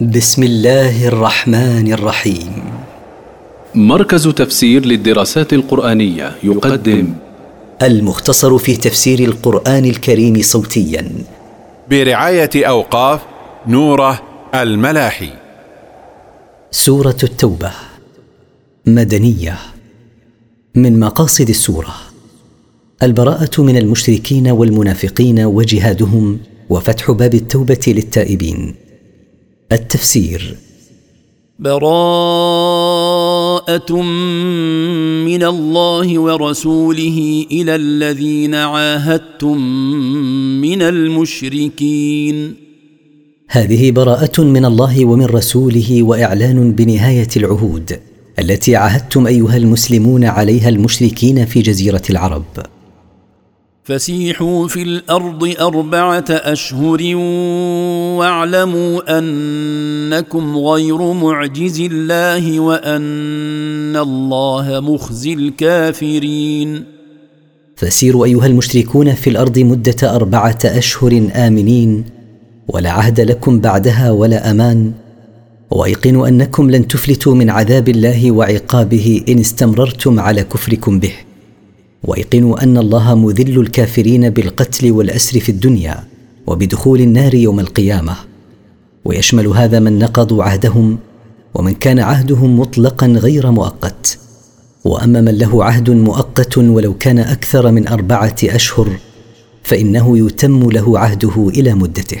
بسم الله الرحمن الرحيم. مركز تفسير للدراسات القرآنية يقدم المختصر في تفسير القرآن الكريم صوتيا. برعاية أوقاف نوره الملاحي. سورة التوبة. مدنية. من مقاصد السورة. البراءة من المشركين والمنافقين وجهادهم وفتح باب التوبة للتائبين. التفسير. براءة من الله ورسوله إلى الذين عاهدتم من المشركين. هذه براءة من الله ومن رسوله وإعلان بنهاية العهود التي عاهدتم أيها المسلمون عليها المشركين في جزيرة العرب. فسيحوا في الأرض أربعة أشهر واعلموا أنكم غير معجز الله وأن الله مخزي الكافرين. فسيروا أيها المشركون في الأرض مدة أربعة أشهر آمنين ولا عهد لكم بعدها ولا أمان وأيقنوا أنكم لن تفلتوا من عذاب الله وعقابه إن استمررتم على كفركم به. وأيقنوا أن الله مذل الكافرين بالقتل والأسر في الدنيا وبدخول النار يوم القيامة. ويشمل هذا من نقضوا عهدهم ومن كان عهدهم مطلقا غير مؤقت. وأما من له عهد مؤقت ولو كان أكثر من أربعة أشهر فإنه يتم له عهده إلى مدته.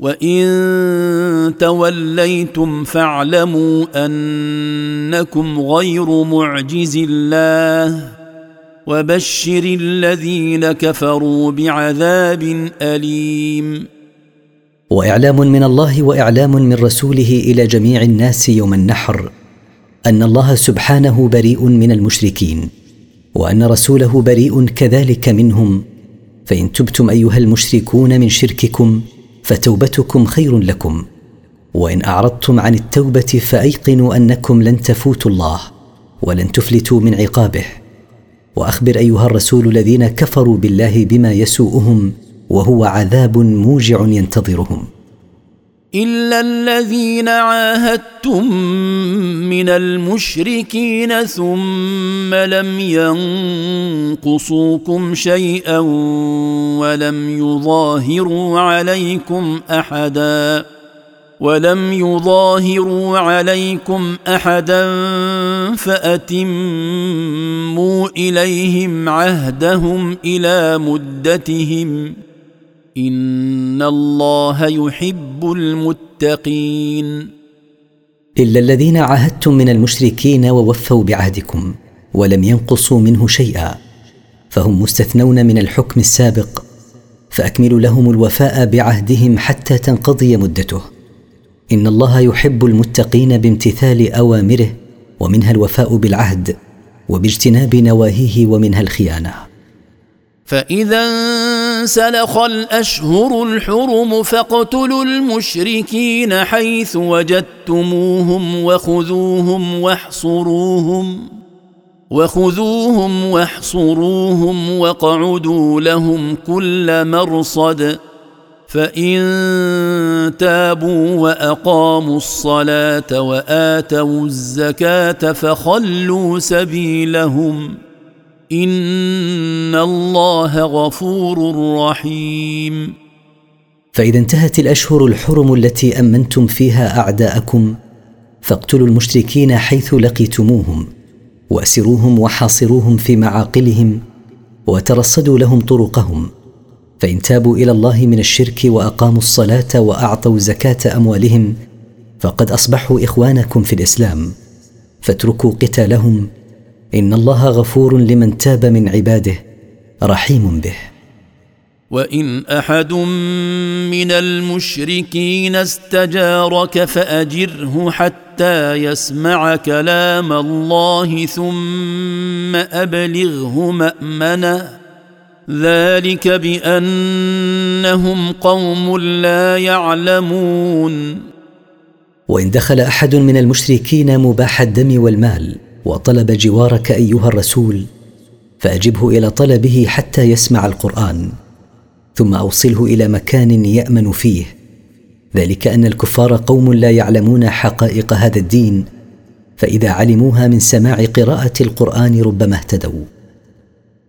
وان توليتم فاعلموا انكم غير معجز الله وبشر الذين كفروا بعذاب اليم واعلام من الله واعلام من رسوله إلى جميع الناس يوم النحر ان الله سبحانه بريء من المشركين وان رسوله بريء كذلك منهم فان تبتم ايها المشركون من شرككم فتوبتكم خير لكم. وإن أعرضتم عن التوبة فأيقنوا أنكم لن تفوتوا الله ولن تفلتوا من عقابه. وأخبر أيها الرسول الذين كفروا بالله بما يسوءهم وهو عذاب موجع ينتظرهم. الا الذين عاهدتم من المشركين ثم لم ينقصوكم شيئا ولم يظاهروا عليكم احدا ولم يظاهروا عليكم احدا فاتموا اليهم عهدهم إلى مدتهم ان الله يحب المتقين الا الذين عاهدتم من المشركين ووفوا بعهدكم ولم ينقصوا منه شيئا فهم مستثنون من الحكم السابق فاكملوا لهم الوفاء بعهدهم حتى تنقضي مدته. ان الله يحب المتقين بامتثال اوامره ومنها الوفاء بالعهد وباجتناب نواهيه ومنها الخيانه. فاذا انسلخ الأشهر الحرم فاقتلوا المشركين حيث وجدتموهم وخذوهم واحصروهم وخذوهم واحصروهم واقعدوا لهم كل مرصد فإن تابوا وأقاموا الصلاة وآتوا الزكاة فخلوا سبيلهم. ان الله غفور رحيم. فإذا انتهت الأشهر الحرم التي أمنتم فيها أعداءكم فاقتلوا المشركين حيث لقيتموهم وأسروهم وحاصروهم في معاقلهم وترصدوا لهم طرقهم. فإن تابوا إلى الله من الشرك وأقاموا الصلاة وأعطوا زكاة أموالهم فقد أصبحوا إخوانكم في الإسلام. فاتركوا قتالهم إن الله غفور لمن تاب من عباده رحيم به. وإن أحد من المشركين استجارك فأجره حتى يسمع كلام الله ثم أبلغه مأمنة. ذلك بأنهم قوم لا يعلمون. وإن دخل أحد من المشركين مباح الدم والمال وطلب جوارك أيها الرسول فأجبه إلى طلبه حتى يسمع القرآن ثم أوصله إلى مكان يأمن فيه. ذلك أن الكفار قوم لا يعلمون حقائق هذا الدين فإذا علموها من سماع قراءة القرآن ربما اهتدوا.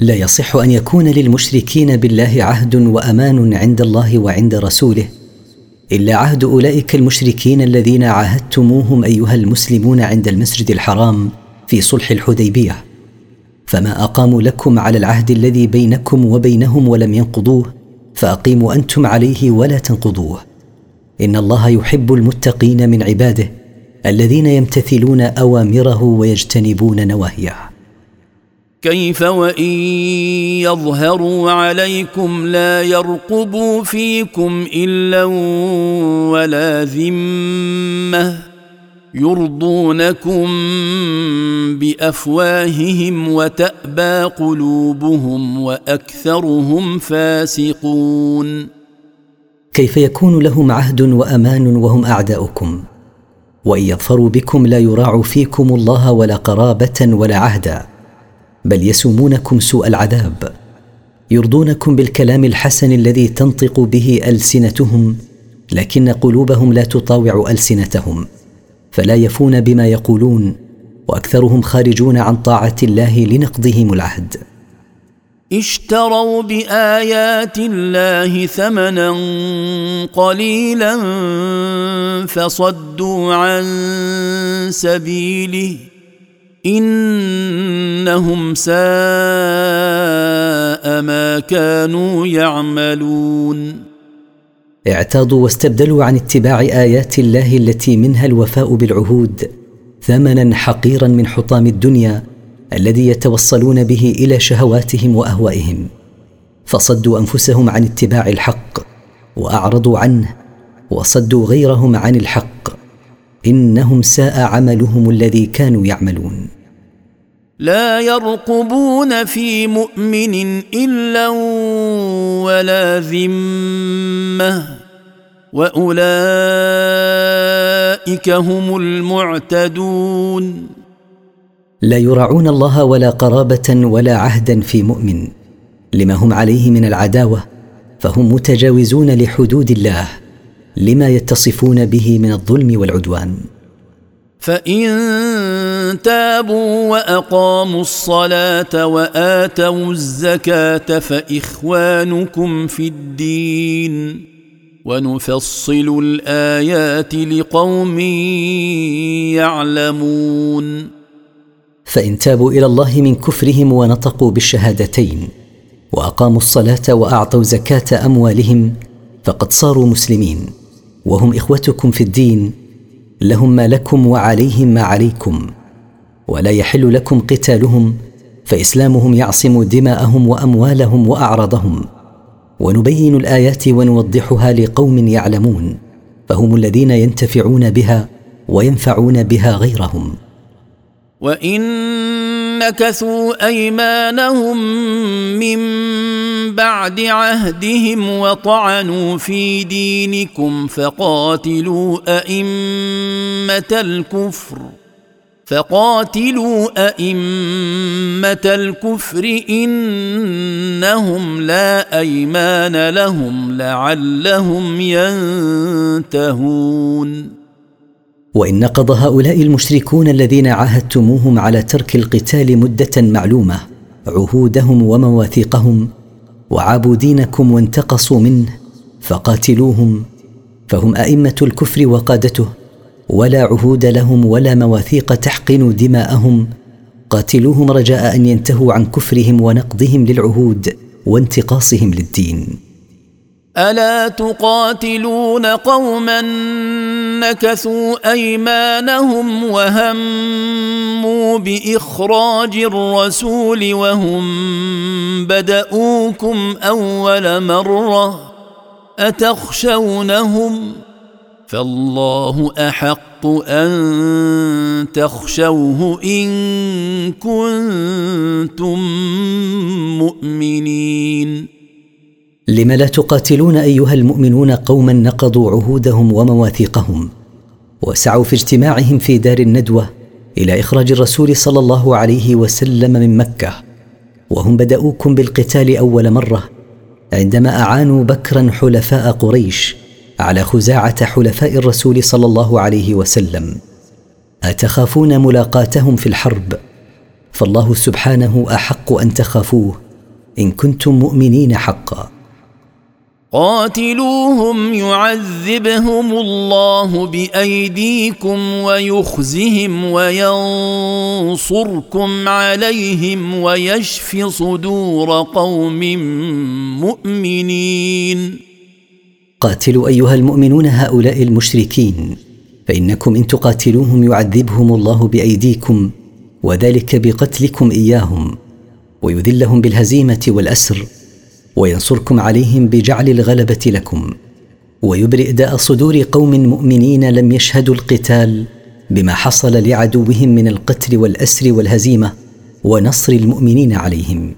لا يصح أن يكون للمشركين بالله عهد وأمان عند الله وعند رسوله إلا عهد أولئك المشركين الذين عاهدتموهم أيها المسلمون عند المسجد الحرام في صلح الحديبية. فما أقاموا لكم على العهد الذي بينكم وبينهم ولم ينقضوه فأقيموا أنتم عليه ولا تنقضوه. إن الله يحب المتقين من عباده الذين يمتثلون أوامره ويجتنبون نواهيه. كيف وإن يظهروا عليكم لا يرقبوا فيكم إلا ولا ذمة يرضونكم بأفواههم وتأبى قلوبهم وأكثرهم فاسقون. كيف يكون لهم عهد وأمان وهم أعداؤكم؟ وإن يظفروا بكم لا يراعوا فيكم الله ولا قرابة ولا عهدا. بل يسومونكم سوء العذاب يرضونكم بالكلام الحسن الذي تنطق به ألسنتهم لكن قلوبهم لا تطاوع ألسنتهم فلا يفون بما يقولون وأكثرهم خارجون عن طاعة الله لنقضهم العهد. اشتروا بآيات الله ثمنا قليلا فصدوا عن سبيله إنهم ساء ما كانوا يعملون. اعتاضوا واستبدلوا عن اتباع آيات الله التي منها الوفاء بالعهود ثمنا حقيرا من حطام الدنيا الذي يتوصلون به إلى شهواتهم وأهوائهم. فصدوا أنفسهم عن اتباع الحق وأعرضوا عنه وصدوا غيرهم عن الحق. إنهم ساء عملهم الذي كانوا يعملون. لا يرقبون في مؤمن إلا ولا ذمة وأولئك هم المعتدون. لا يراعون الله ولا قرابة ولا عهدا في مؤمن. لما هم عليه من العداوة فهم متجاوزون لحدود الله. لما يتصفون به من الظلم والعدوان. فإن تابوا وأقاموا الصلاة وآتوا الزكاة فإخوانكم في الدين. ونفصل الآيات لقوم يعلمون. فإن تابوا إلى الله من كفرهم ونطقوا بالشهادتين وأقاموا الصلاة وأعطوا زكاة أموالهم فقد صاروا مسلمين. وهم إخوتكم في الدين لهم ما لكم وعليهم ما عليكم. ولا يحل لكم قتالهم فإسلامهم يعصم دماءهم وأموالهم وأعراضهم. ونبين الآيات ونوضحها لقوم يعلمون فهم الذين ينتفعون بها وينفعون بها غيرهم. وإن نكثوا أيمانهم من بعد عهدهم وطعنوا في دينكم فقاتلوا أئمة الكفر. فقاتلوا أئمة الكفر إنهم لا أيمان لهم لعلهم ينتهون. وإن نقض هؤلاء المشركون الذين عاهدتموهم على ترك القتال مدة معلومة عهودهم ومواثيقهم وعابوا دينكم وانتقصوا منه فقاتلوهم فهم أئمة الكفر وقادته. ولا عهود لهم ولا مواثيق تحقن دماءهم. قاتلوهم رجاء أن ينتهوا عن كفرهم ونقضهم للعهود وانتقاصهم للدين. ألا تقاتلون قوما نكثوا أيمانهم وهموا بإخراج الرسول وهم بدأوكم أول مرة أتخشونهم؟ فالله أحق أن تخشوه إن كنتم مؤمنين. لم لا تقاتلون أيها المؤمنون قوما نقضوا عهودهم ومواثيقهم وسعوا في اجتماعهم في دار الندوة إلى إخراج الرسول صلى الله عليه وسلم من مكة وهم بدأوكم بالقتال أول مرة عندما أعانوا بكرا حلفاء قريش على خزاعة حلفاء الرسول صلى الله عليه وسلم أتخافون ملاقاتهم في الحرب؟ فالله سبحانه أحق أن تخافوه إن كنتم مؤمنين حقا. قاتلوهم يعذبهم الله بأيديكم ويخزهم وينصركم عليهم ويشف صدور قوم مؤمنين. قاتلوا أيها المؤمنون هؤلاء المشركين فإنكم إن تقاتلوهم يعذبهم الله بأيديكم وذلك بقتلكم إياهم ويذلهم بالهزيمة والأسر وينصركم عليهم بجعل الغلبة لكم ويبرئ داء صدور قوم مؤمنين لم يشهدوا القتال بما حصل لعدوهم من القتل والأسر والهزيمة ونصر المؤمنين عليهم.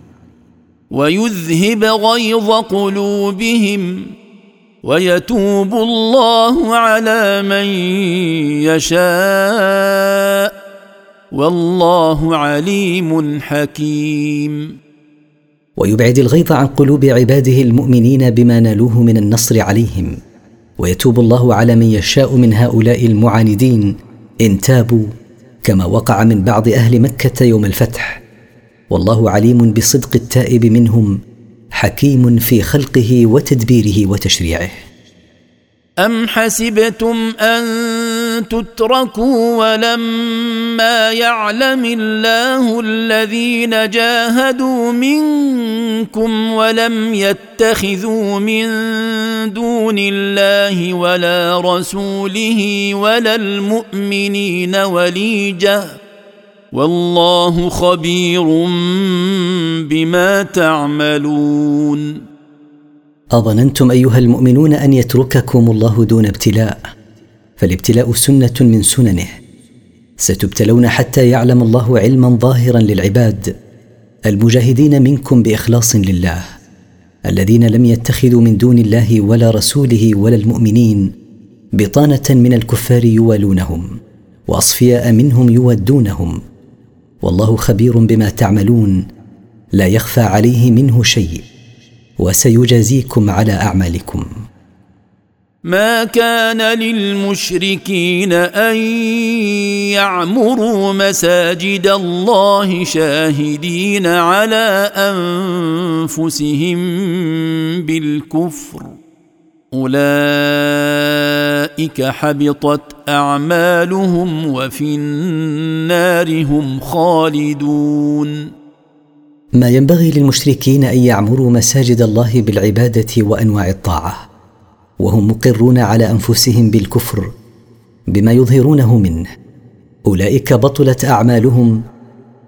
ويذهب غيظ قلوبهم. ويتوب الله على من يشاء والله عليم حكيم. ويبعد الغيظ عن قلوب عباده المؤمنين بما نالوه من النصر عليهم. ويتوب الله على من يشاء من هؤلاء المعاندين إن تابوا كما وقع من بعض أهل مكة يوم الفتح. والله عليم بصدق التائب منهم حكيم في خلقه وتدبيره وتشريعه. ام حسبتم ان تتركوا ولما يعلم الله الذين جاهدوا منكم ولم يتخذوا من دون الله ولا رسوله ولا المؤمنين وليجه والله خبير بما تعملون. أظننتم أيها المؤمنون أن يترككم الله دون ابتلاء فالابتلاء سنة من سننه. ستبتلون حتى يعلم الله علما ظاهرا للعباد. المجاهدين منكم بإخلاص لله. الذين لم يتخذوا من دون الله ولا رسوله ولا المؤمنين بطانة من الكفار يوالونهم وأصفياء منهم يودونهم. والله خبير بما تعملون لا يخفى عليه منه شيء وسيجازيكم على أعمالكم. ما كان للمشركين أن يعمروا مساجد الله شاهدين على أنفسهم بالكفر. أولئك حبطت أعمالهم وفي النار هم خالدون. ما ينبغي للمشركين أن يعمروا مساجد الله بالعبادة وأنواع الطاعة وهم مقرون على أنفسهم بالكفر بما يظهرونه منه. أولئك بطلت أعمالهم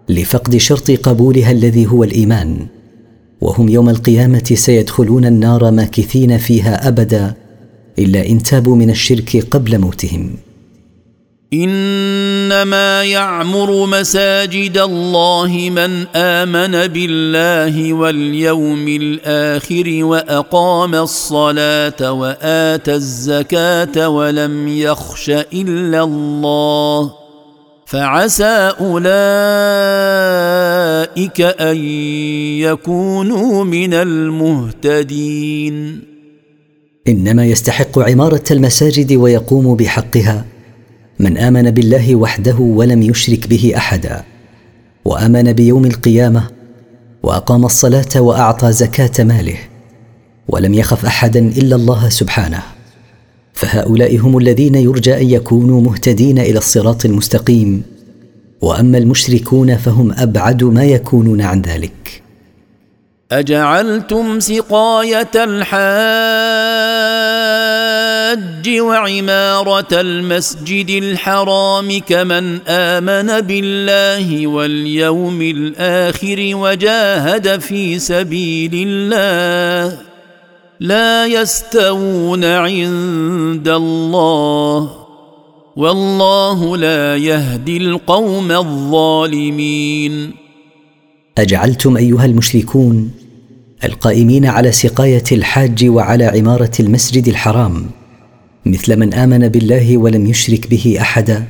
لفقد شرط قبولها الذي هو الإيمان. وهم يوم القيامة سيدخلون النار ماكثين فيها أبدا إلا إن تابوا من الشرك قبل موتهم. إنما يعمر مساجد الله من آمن بالله واليوم الآخر وأقام الصلاة وآتى الزكاة ولم يخش إلا الله. فعسى أولئك أن يكونوا من المهتدين. إنما يستحق عمارة المساجد ويقوم بحقها من آمن بالله وحده ولم يشرك به أحدا وآمن بيوم القيامة وأقام الصلاة وأعطى زكاة ماله ولم يخف أحدا إلا الله سبحانه. فهؤلاء هم الذين يرجى أن يكونوا مهتدين إلى الصراط المستقيم. وأما المشركون فهم أبعد ما يكونون عن ذلك. أجعلتم سقاية الحاج وعمارة المسجد الحرام كمن آمن بالله واليوم الآخر وجاهد في سبيل الله. لا يستوون عند الله والله لا يهدي القوم الظالمين. أجعلتم أيها المشركون القائمين على سقاية الحاج وعلى عمارة المسجد الحرام مثل من آمن بالله ولم يشرك به أحدا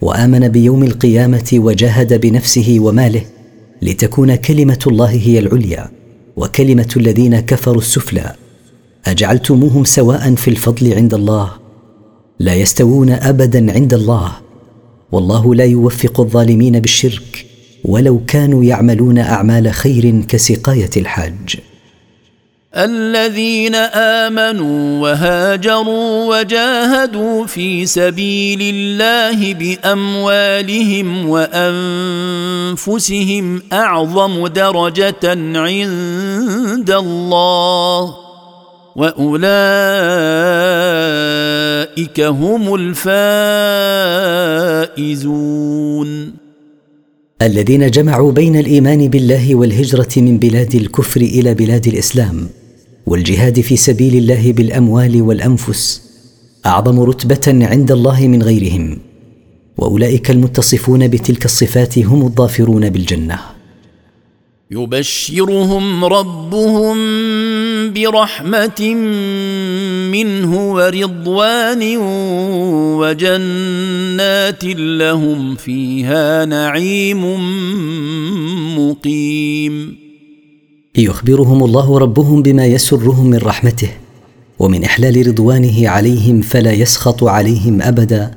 وآمن بيوم القيامة وجاهد بنفسه وماله لتكون كلمة الله هي العليا وكلمة الذين كفروا السفلى. أجعلتموهم سواء في الفضل عند الله؟ لا يستوون ابدا عند الله. والله لا يوفق الظالمين بالشرك ولو كانوا يعملون أعمال خير كسقاية الحاج. الذين آمنوا وهاجروا وجاهدوا في سبيل الله بأموالهم وأنفسهم أعظم درجة عند الله. وأولئك هم الفائزون. الذين جمعوا بين الإيمان بالله والهجرة من بلاد الكفر إلى بلاد الإسلام والجهاد في سبيل الله بالأموال والأنفس أعظم رتبة عند الله من غيرهم وأولئك المتصفون بتلك الصفات هم الظافرون بالجنة. يبشرهم ربهم برحمة منه ورضوان وجنات لهم فيها نعيم مقيم. يخبرهم الله ربهم بما يسرهم من رحمته ومن إحلال رضوانه عليهم فلا يسخط عليهم أبدا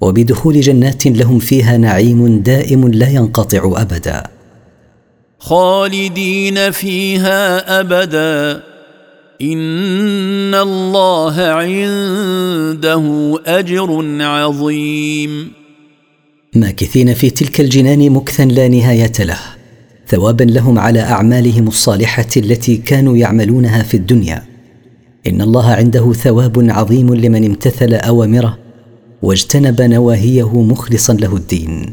وبدخول جنات لهم فيها نعيم دائم لا ينقطع أبدا. خالدين فيها أبدا. إن الله عنده أجر عظيم. ماكثين في تلك الجنان مكثا لا نهاية له. ثوابا لهم على أعمالهم الصالحة التي كانوا يعملونها في الدنيا. إن الله عنده ثواب عظيم لمن امتثل أوامره واجتنب نواهيه مخلصا له الدين.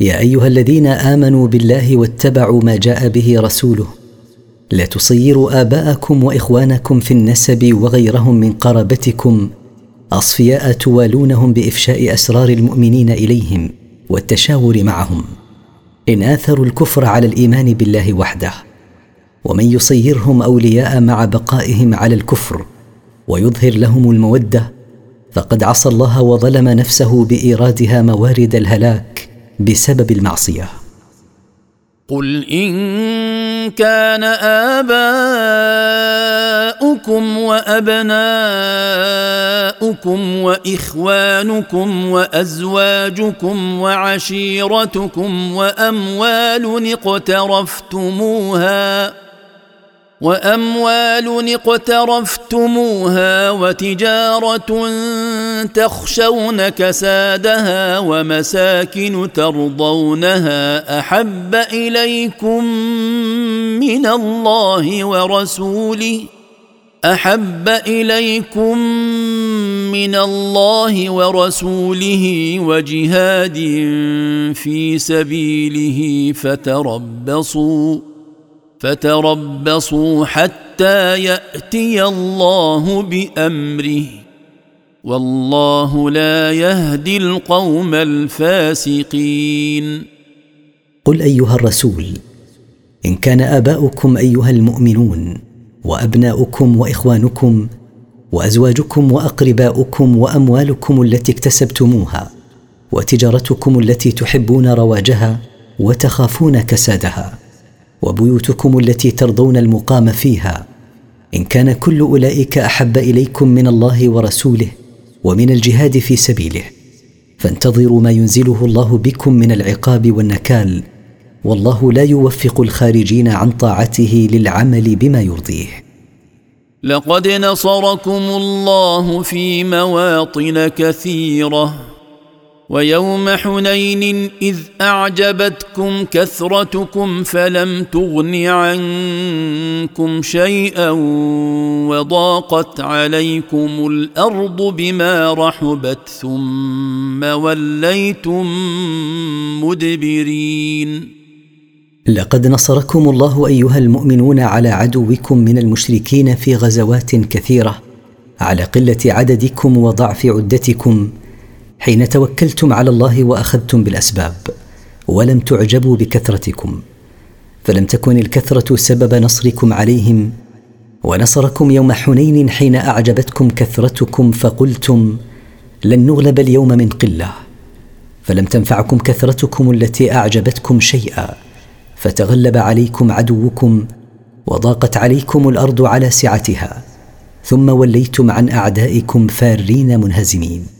يا أيها الذين آمنوا بالله واتبعوا ما جاء به رسوله. لا تصيروا آباءكم وإخوانكم في النسب وغيرهم من قرابتكم. أصفياء توالونهم بإفشاء أسرار المؤمنين إليهم والتشاور معهم. إن آثروا الكفر على الإيمان بالله وحده. ومن يصيرهم أولياء مع بقائهم على الكفر ويظهر لهم المودة فقد عصى الله وظلم نفسه بإيرادها موارد الهلاك. بسبب المعصية. قل إن كان آباؤكم وأبناؤكم وإخوانكم وأزواجكم وعشيرتكم وأموال اقترفتموها وأموال اقترفتموها وتجارة تخشون كسادها ومساكن ترضونها أحب إليكم من الله ورسوله أحب إليكم من الله ورسوله وجهاد في سبيله فتربصوا فتربصوا حتى يأتي الله بأمره. والله لا يهدي القوم الفاسقين. قل أيها الرسول إن كان آباؤكم أيها المؤمنون وأبناؤكم وإخوانكم وأزواجكم وأقرباؤكم وأموالكم التي اكتسبتموها وتجارتكم التي تحبون رواجها وتخافون كسادها وبيوتكم التي ترضون المقام فيها. إن كان كل أولئك أحب إليكم من الله ورسوله ومن الجهاد في سبيله فانتظروا ما ينزله الله بكم من العقاب والنكال والله لا يوفق الخارجين عن طاعته للعمل بما يرضيه. لقد نصركم الله في مواطن كثيرة. ويوم حنين إذ أعجبتكم كثرتكم فلم تغن عنكم شيئا وضاقت عليكم الأرض بما رحبت ثم وليتم مدبرين. لقد نصركم الله أيها المؤمنون على عدوكم من المشركين في غزوات كثيرة على قلة عددكم وضعف عدتكم حين توكلتم على الله وأخذتم بالأسباب ولم تعجبوا بكثرتكم فلم تكن الكثرة سبب نصركم عليهم ونصركم يوم حنين حين أعجبتكم كثرتكم فقلتم لن نغلب اليوم من قلة فلم تنفعكم كثرتكم التي أعجبتكم شيئا فتغلب عليكم عدوكم وضاقت عليكم الأرض على سعتها ثم وليتم عن أعدائكم فارين منهزمين.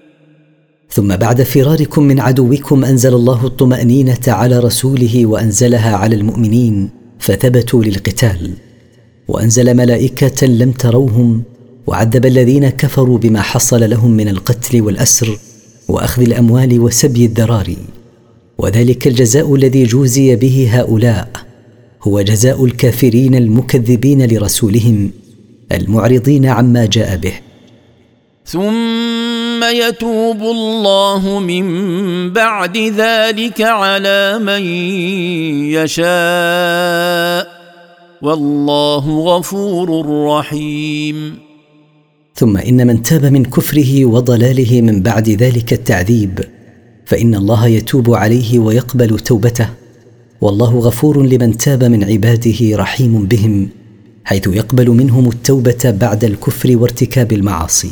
ثم بعد فراركم من عدوكم أنزل الله الطمأنينة على رسوله وأنزلها على المؤمنين فثبتوا للقتال. وأنزل ملائكة لم تروهم وعذب الذين كفروا بما حصل لهم من القتل والأسر وأخذ الأموال وسبي الذراري وذلك الجزاء الذي جوزي به هؤلاء هو جزاء الكافرين المكذبين لرسولهم المعرضين عما جاء به. ثم يتوب الله من بعد ذلك على من يشاء والله غفور رحيم. ثم إن من تاب من كفره وضلاله من بعد ذلك التعذيب فإن الله يتوب عليه ويقبل توبته والله غفور لمن تاب من عباده رحيم بهم حيث يقبل منهم التوبة بعد الكفر وارتكاب المعاصي.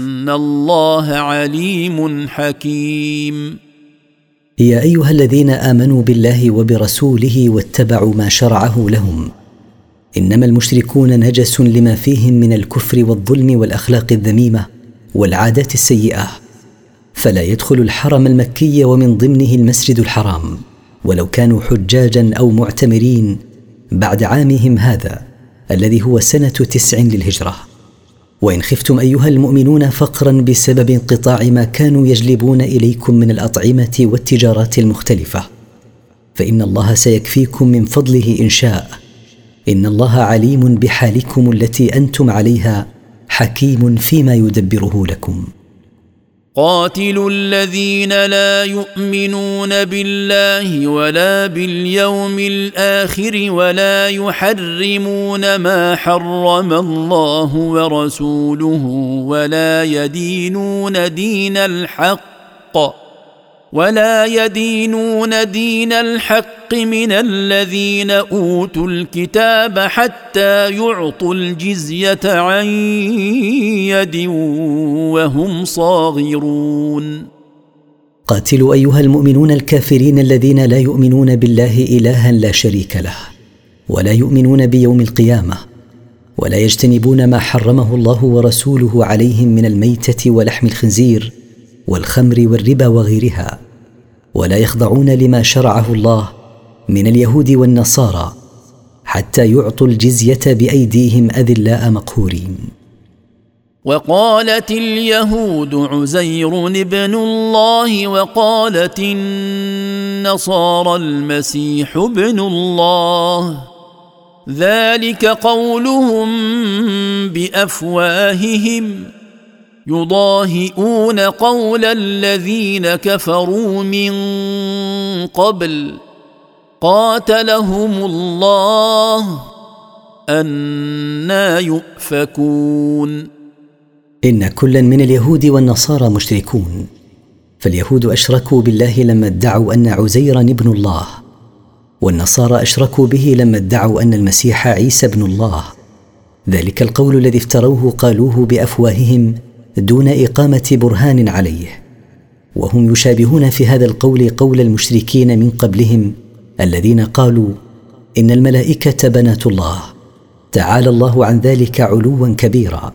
ان الله عليم حكيم. يا ايها الذين امنوا بالله وبرسوله واتبعوا ما شرعه لهم. انما المشركون نجس لما فيهم من الكفر والظلم والاخلاق الذميمه والعادات السيئه. فلا يدخل الحرم المكي ومن ضمنه المسجد الحرام. ولو كانوا حجاجا أو معتمرين بعد عامهم هذا الذي هو سنه تسع للهجره. وإن خفتم أيها المؤمنون فقرا بسبب انقطاع ما كانوا يجلبون إليكم من الأطعمة والتجارات المختلفة. فإن الله سيكفيكم من فضله إن شاء. إن الله عليم بحالكم التي أنتم عليها حكيم فيما يدبره لكم. قاتلوا الذين لا يؤمنون بالله ولا باليوم الآخر ولا يحرمون ما حرم الله ورسوله ولا يدينون دين الحق. ولا يدينون دين الحق من الذين أوتوا الكتاب حتى يعطوا الجزية عن يد وهم صاغرون. قاتلوا أيها المؤمنون الكافرين الذين لا يؤمنون بالله إلها لا شريك له ولا يؤمنون بيوم القيامة ولا يجتنبون ما حرمه الله ورسوله عليهم من الميتة ولحم الخنزير والخمر والربا وغيرها ولا يخضعون لما شرعه الله من اليهود والنصارى حتى يعطوا الجزية بأيديهم أذلاء مقهورين. وقالت اليهود عزير ابن الله وقالت النصارى المسيح ابن الله ذلك قولهم بأفواههم. يضاهئون قول الذين كفروا من قبل. قاتلهم الله. أنا يؤفكون. إن كلا من اليهود والنصارى مشركون. فاليهود أشركوا بالله لما ادعوا أن عزيرا ابن الله. والنصارى أشركوا به لما ادعوا أن المسيح عيسى ابن الله. ذلك القول الذي افتروه قالوه بأفواههم دون إقامة برهان عليه. وهم يشابهون في هذا القول قول المشركين من قبلهم الذين قالوا إن الملائكة بنات الله تعالى الله عن ذلك علوا كبيرا.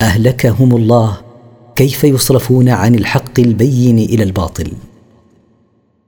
أهلكهم الله كيف يصرفون عن الحق البين إلى الباطل؟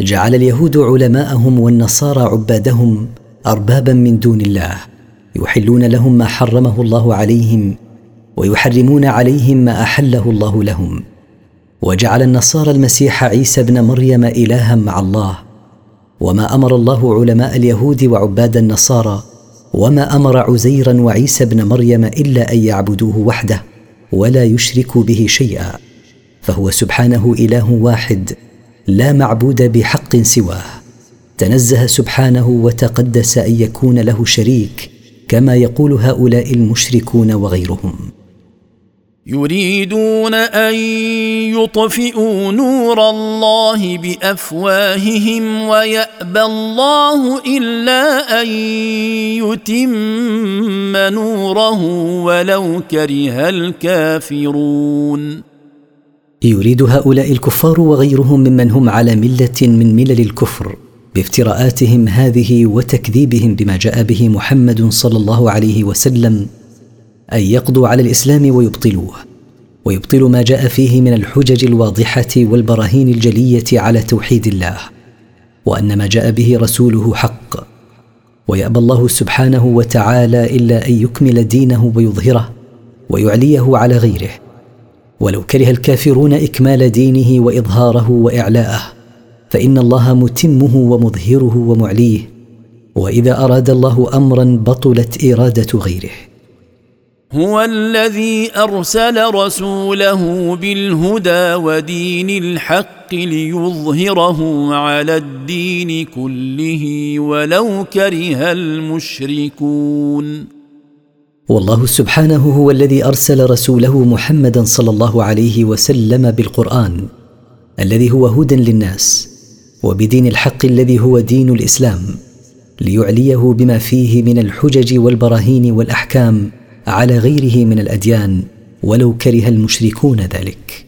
جعل اليهود علماءهم والنصارى عبادهم اربابا من دون الله يحلون لهم ما حرمه الله عليهم ويحرمون عليهم ما أحله الله لهم. وجعل النصارى المسيح عيسى ابن مريم إلها مع الله. وما أمر الله علماء اليهود وعباد النصارى وما أمر عزيرا وعيسى ابن مريم إلا أن يعبدوه وحده ولا يشركوا به شيئا فهو سبحانه إله واحد لا معبود بحق سواه. تنزه سبحانه وتقدس أن يكون له شريك كما يقول هؤلاء المشركون وغيرهم. يريدون أن يطفئوا نور الله بأفواههم ويأبى الله إلا أن يتم نوره ولو كره الكافرون. يريد هؤلاء الكفار وغيرهم ممن هم على ملة من ملل الكفر بافتراءاتهم هذه وتكذيبهم بما جاء به محمد صلى الله عليه وسلم أن يقضوا على الإسلام ويبطلوه ويبطلوا ما جاء فيه من الحجج الواضحة والبراهين الجلية على توحيد الله وأن ما جاء به رسوله حق ويأبى الله سبحانه وتعالى إلا أن يكمل دينه ويظهره ويعليه على غيره. ولو كره الكافرون إكمال دينه وإظهاره وإعلاءه فإن الله متمه ومظهره ومعليه وإذا أراد الله امرا بطلت إرادة غيره. هو الذي أرسل رسوله بالهدى ودين الحق ليظهره على الدين كله ولو كره المشركون. والله سبحانه هو الذي أرسل رسوله محمدا صلى الله عليه وسلم بالقرآن الذي هو هدى للناس وبدين الحق الذي هو دين الإسلام ليعليه بما فيه من الحجج والبراهين والأحكام على غيره من الأديان ولو كره المشركون ذلك.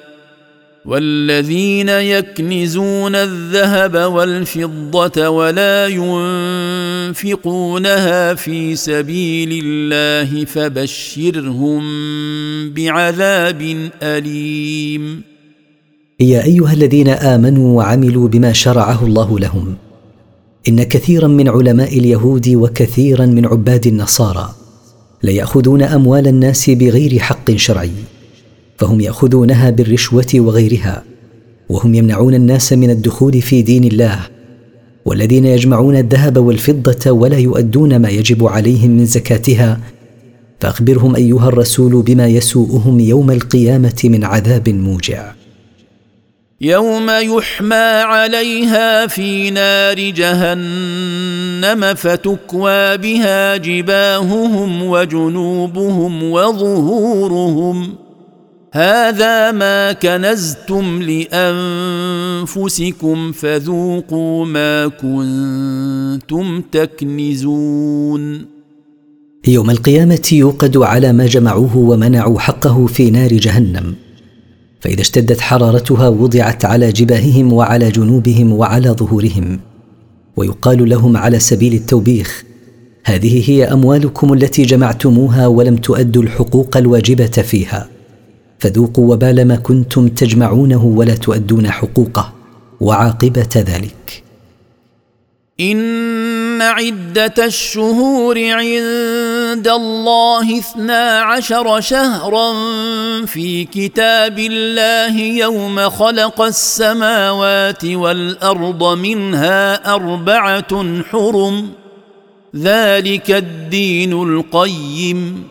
والذين يكنزون الذهب والفضة ولا ينفقونها في سبيل الله فبشرهم بعذاب أليم. يا أيها الذين آمنوا وعملوا بما شرعه الله لهم. إن كثيرا من علماء اليهود وكثيرا من عباد النصارى ليأخذون أموال الناس بغير حق شرعي. فهم يأخذونها بالرشوة وغيرها وهم يمنعون الناس من الدخول في دين الله والذين يجمعون الذهب والفضة ولا يؤدون ما يجب عليهم من زكاتها فأخبرهم أيها الرسول بما يسوءهم يوم القيامة من عذاب موجع. يوم يحمى عليها في نار جهنم فتكوى بها جباههم وجنوبهم وظهورهم. هذا ما كنزتم لأنفسكم فذوقوا ما كنتم تكنزون. يوم القيامة يوقد على ما جمعوه ومنعوا حقه في نار جهنم. فإذا اشتدت حرارتها وضعت على جباههم وعلى جنوبهم وعلى ظهورهم. ويقال لهم على سبيل التوبيخ هذه هي أموالكم التي جمعتموها ولم تؤدوا الحقوق الواجبة فيها. فذوقوا وبال ما كنتم تجمعونه ولا تؤدون حقوقه وعاقبة ذلك. إن عدة الشهور عند الله اثنا عشر شهرا في كتاب الله يوم خلق السماوات والأرض منها أربعة حرم ذلك الدين القيم.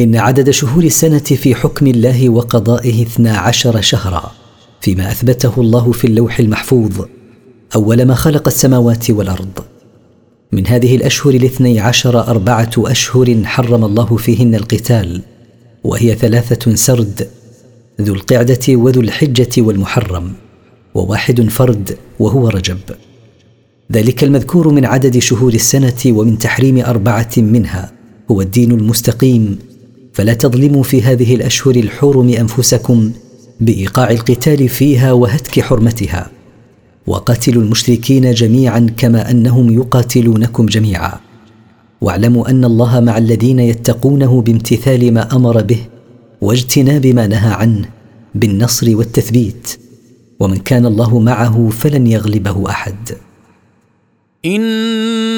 إن عدد شهور السنة في حكم الله وقضائه اثنا عشر شهرا فيما أثبته الله في اللوح المحفوظ أول ما خلق السماوات والأرض. من هذه الأشهر الاثني عشر أربعة أشهر حرم الله فيهن القتال وهي ثلاثة سرد ذو القعدة وذو الحجة والمحرم وواحد فرد وهو رجب. ذلك المذكور من عدد شهور السنة ومن تحريم أربعة منها هو الدين المستقيم فلا تظلموا في هذه الأشهر الحرم أنفسكم بإيقاع القتال فيها وهتك حرمتها. وقاتلوا المشركين جميعا كما أنهم يقاتلونكم جميعا. واعلموا أن الله مع الذين يتقونه بامتثال ما أمر به واجتناب ما نهى عنه بالنصر والتثبيت. ومن كان الله معه فلن يغلبه أحد.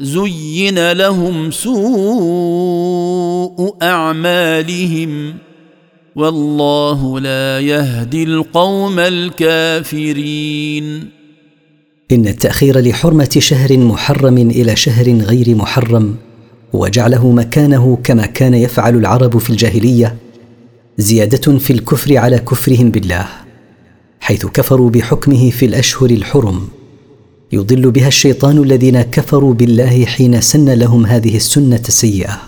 زين لهم سوء اعمالهم والله لا يهدي القوم الكافرين إن التأخير لحرمة شهر محرم إلى شهر غير محرم وجعله مكانه كما كان يفعل العرب في الجاهلية زيادة في الكفر على كفرهم بالله حيث كفروا بحكمه في الأشهر الحرم. يضل بها الشيطان الذين كفروا بالله حين سن لهم هذه السنة السيئه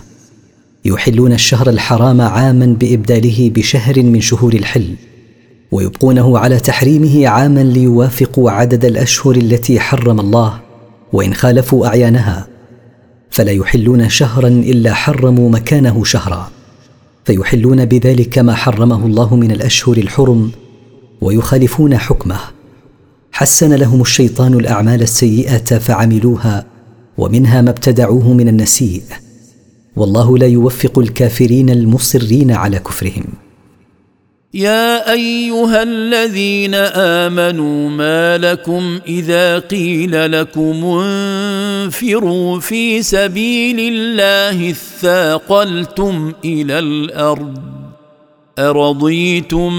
يحلون الشهر الحرام عاما بإبداله بشهر من شهور الحل ويبقونه على تحريمه عاما ليوافقوا عدد الأشهر التي حرم الله وإن خالفوا أعيانها فلا يحلون شهرا إلا حرموا مكانه شهرا. فيحلون بذلك ما حرمه الله من الأشهر الحرم ويخالفون حكمه. حسن لهم الشيطان الأعمال السيئة فعملوها ومنها ما ابتدعوه من النسيء. والله لا يوفق الكافرين المصرين على كفرهم. يا أيها الذين آمنوا ما لكم إذا قيل لكم انفروا في سبيل الله اثاقلتم إلى الأرض ارضيتم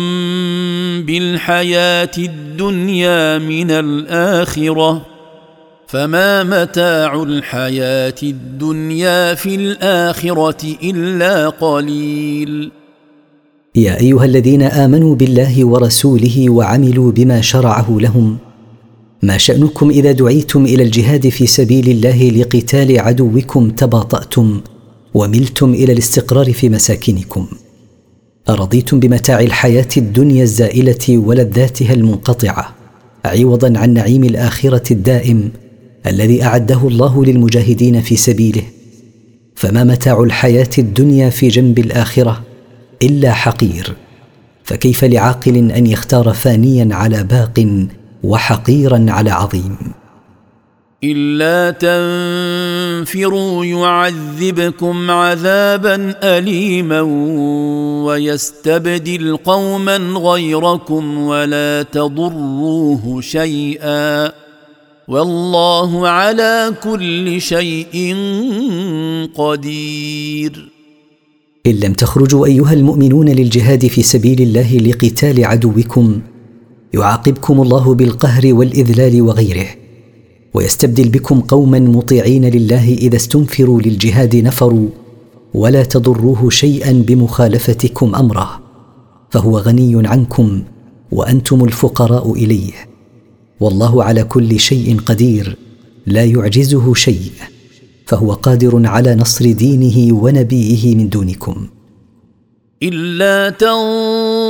بالحياة الدنيا من الاخره فما متاع الحياة الدنيا في الاخره الا قليل. يا ايها الذين امنوا بالله ورسوله وعملوا بما شرعه لهم ما شانكم اذا دعيتم إلى الجهاد في سبيل الله لقتال عدوكم تباطاتم وملتم إلى الاستقرار في مساكنكم أرضيتم بمتاع الحياة الدنيا الزائلة ولذاتها المنقطعة عوضا عن نعيم الآخرة الدائم الذي أعده الله للمجاهدين في سبيله. فما متاع الحياة الدنيا في جنب الآخرة إلا حقير فكيف لعاقل أن يختار فانيا على باق وحقيرا على عظيم؟ إلا تنفروا يعذبكم عذابا اليما ويستبدل قوما غيركم ولا تضروه شيئا والله على كل شيء قدير. إن لم تخرجوا أيها المؤمنون للجهاد في سبيل الله لقتال عدوكم يعاقبكم الله بالقهر والإذلال وغيره. ويستبدل بكم قوما مطيعين لله إذا استنفروا للجهاد نفروا ولا تضروه شيئا بمخالفتكم أمره. فهو غني عنكم وأنتم الفقراء إليه. والله على كل شيء قدير لا يعجزه شيء. فهو قادر على نصر دينه ونبيه من دونكم. إلا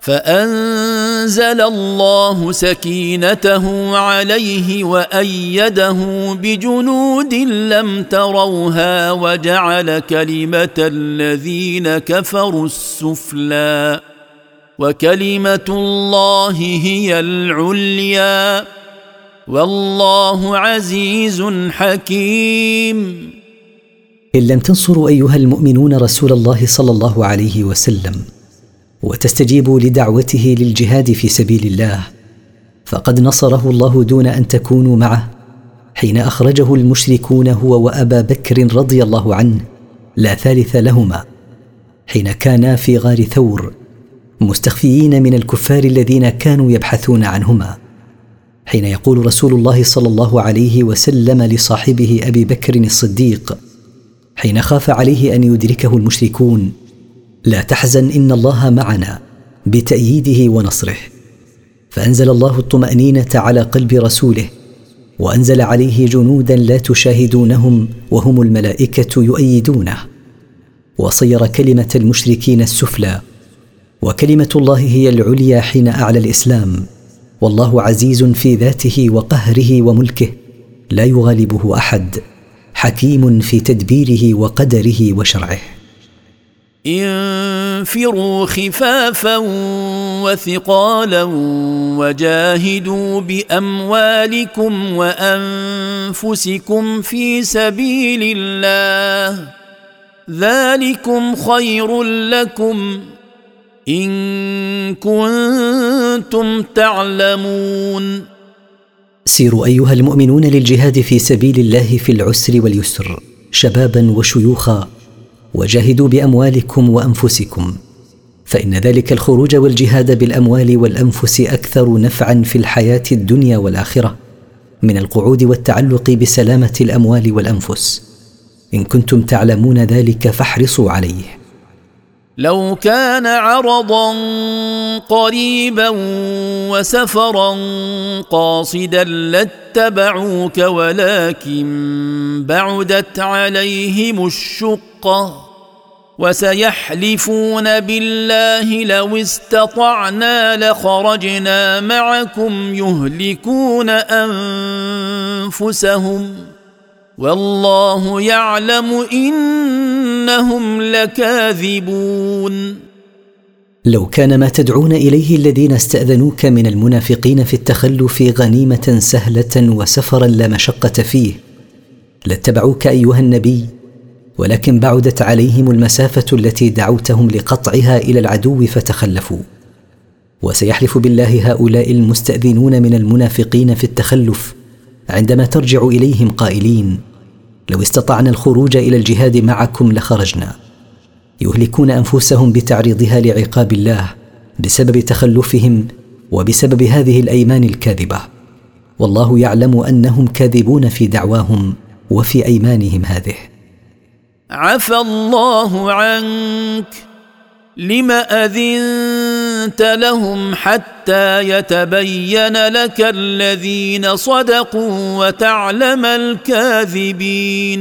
فأنزل الله سكينته عليه وأيده بجنود لم تروها وجعل كلمة الذين كفروا السفلى وكلمة الله هي العليا والله عزيز حكيم. إن لم تنصروا أيها المؤمنون رسول الله صلى الله عليه وسلم وتستجيبوا لدعوته للجهاد في سبيل الله. فقد نصره الله دون أن تكونوا معه. حين أخرجه المشركون هو وأبا بكر رضي الله عنه لا ثالث لهما. حين كانا في غار ثور مستخفيين من الكفار الذين كانوا يبحثون عنهما. حين يقول رسول الله صلى الله عليه وسلم لصاحبه أبي بكر الصديق حين خاف عليه أن يدركه المشركون لا تحزن إن الله معنا بتأييده ونصره. فأنزل الله الطمأنينة على قلب رسوله وأنزل عليه جنودا لا تشاهدونهم وهم الملائكة يؤيدونه. وصير كلمة المشركين السفلى وكلمة الله هي العليا حين أعلى الإسلام. والله عزيز في ذاته وقهره وملكه لا يغالبه أحد حكيم في تدبيره وقدره وشرعه. انفروا خفافا وثقالا وجاهدوا بأموالكم وأنفسكم في سبيل الله. ذلكم خير لكم إن كنتم تعلمون. سيروا أيها المؤمنون للجهاد في سبيل الله في العسر واليسر شبابا وشيوخا. وجاهدوا بأموالكم وأنفسكم فإن ذلك الخروج والجهاد بالأموال والأنفس أكثر نفعا في الحياة الدنيا والآخرة من القعود والتعلق بسلامة الأموال والأنفس. إن كنتم تعلمون ذلك فاحرصوا عليه. لو كان عرضا قريبا وسفرا قاصدا لاتبعوك ولكن بعدت عليهم الشقه وسيحلفون بالله لو استطعنا لخرجنا معكم يهلكون أنفسهم والله يعلم إنهم لكاذبون. لو كان ما تدعون إليه الذين استأذنوك من المنافقين في التخلف غنيمة سهلة وسفرا لا مشقة فيه لاتبعوك أيها النبي. ولكن بعدت عليهم المسافة التي دعوتهم لقطعها إلى العدو فتخلفوا. وسيحلف بالله هؤلاء المستأذنون من المنافقين في التخلف عندما ترجع إليهم قائلين لو استطعنا الخروج إلى الجهاد معكم لخرجنا. يهلكون أنفسهم بتعريضها لعقاب الله بسبب تخلفهم وبسبب هذه الأيمان الكاذبة. والله يعلم أنهم كاذبون في دعواهم وفي أيمانهم هذه. عفى الله عنك لم أذنت لهم حتى يتبين لك الذين صدقوا وتعلم الكاذبين.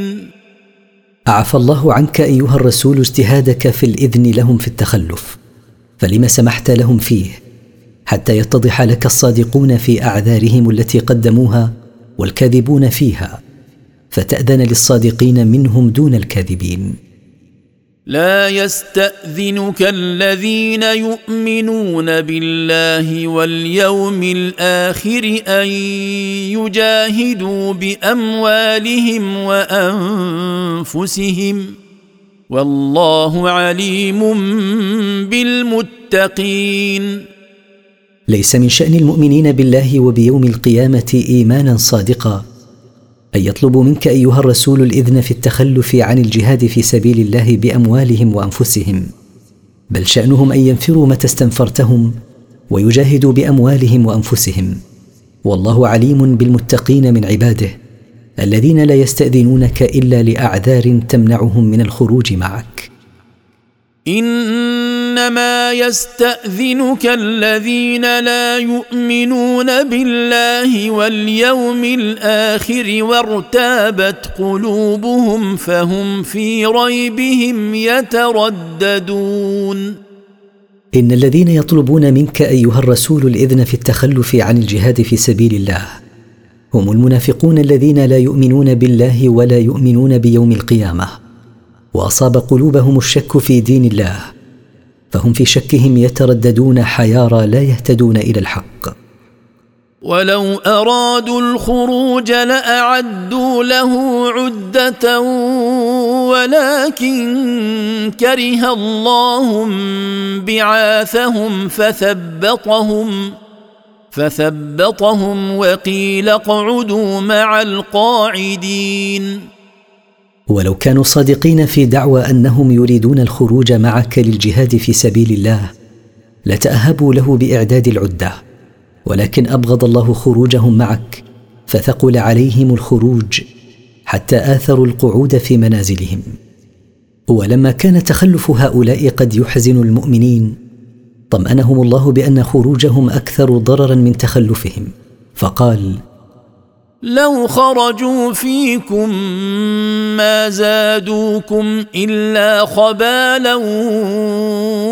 عفى الله عنك أيها الرسول اجتهادك في الإذن لهم في التخلف فلم سمحت لهم فيه حتى يتضح لك الصادقون في أعذارهم التي قدموها والكاذبون فيها. فتأذن للصادقين منهم دون الكاذبين. لا يستأذنك الذين يؤمنون بالله واليوم الآخر أن يجاهدوا بأموالهم وأنفسهم والله عليم بالمتقين. ليس من شأن المؤمنين بالله وبيوم القيامة إيمانا صادقا. ان يطلبوا منك أيها الرسول الإذن في التخلف عن الجهاد في سبيل الله بأموالهم وأنفسهم. بل شأنهم أن ينفروا متى استنفرتهم ويجاهدوا بأموالهم وأنفسهم. والله عليم بالمتقين من عباده الذين لا يستأذنونك إلا لأعذار تمنعهم من الخروج معك. إنما يستأذنك الذين لا يؤمنون بالله واليوم الآخر وارتابت قلوبهم فهم في ريبهم يترددون. إن الذين يطلبون منك أيها الرسول الإذن في التخلف عن الجهاد في سبيل الله هم المنافقون الذين لا يؤمنون بالله ولا يؤمنون بيوم القيامة وأصاب قلوبهم الشك في دين الله فهم في شكهم يترددون حيارى لا يهتدون إلى الحق. ولو أرادوا الخروج لأعدوا له عدة ولكن كره الله بعاثهم فثبطهم فثبطهم وقيل اقعدوا مع القاعدين. ولو كانوا صادقين في دعوى أنهم يريدون الخروج معك للجهاد في سبيل الله لتأهبوا له بإعداد العدة. ولكن أبغض الله خروجهم معك فثقل عليهم الخروج حتى آثروا القعود في منازلهم. ولما كان تخلف هؤلاء قد يحزن المؤمنين طمأنهم الله بأن خروجهم أكثر ضررا من تخلفهم. فقال لو خرجوا فيكم ما زادوكم إلا خبالا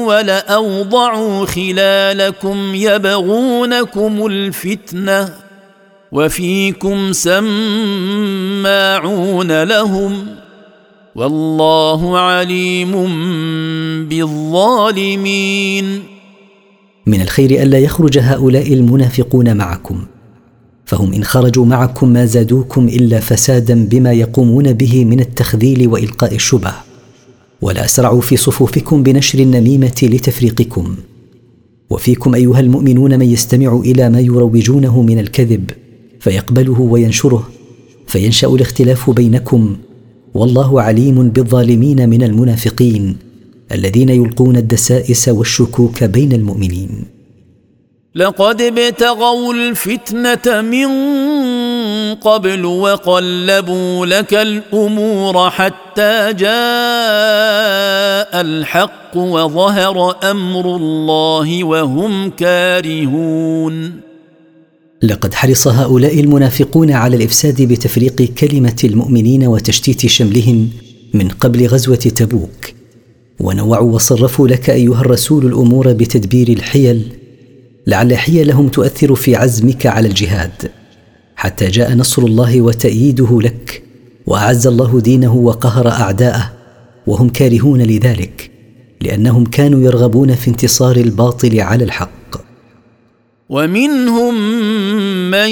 ولأوضعوا خلالكم يبغونكم الفتنة وفيكم سماعون لهم والله عليم بالظالمين. من الخير ألا يخرج هؤلاء المنافقون معكم. فهم إن خرجوا معكم ما زادوكم إلا فسادا بما يقومون به من التخذيل وإلقاء الشبه. ولا أسرعوا في صفوفكم بنشر النميمة لتفريقكم. وفيكم أيها المؤمنون من يستمع إلى ما يروجونه من الكذب فيقبله وينشره فينشأ الاختلاف بينكم. والله عليم بالظالمين من المنافقين الذين يلقون الدسائس والشكوك بين المؤمنين. لقد ابتغوا الفتنة من قبل وقلبوا لك الأمور حتى جاء الحق وظهر أمر الله وهم كارهون. لقد حرص هؤلاء المنافقون على الإفساد بتفريق كلمة المؤمنين وتشتيت شملهم من قبل غزوة تبوك ونوعوا وصرفوا لك أيها الرسول الأمور بتدبير الحيل لعل حيلهم تؤثر في عزمك على الجهاد حتى جاء نصر الله وتأييده لك وأعز الله دينه وقهر أعداءه وهم كارهون لذلك لأنهم كانوا يرغبون في انتصار الباطل على الحق. ومنهم من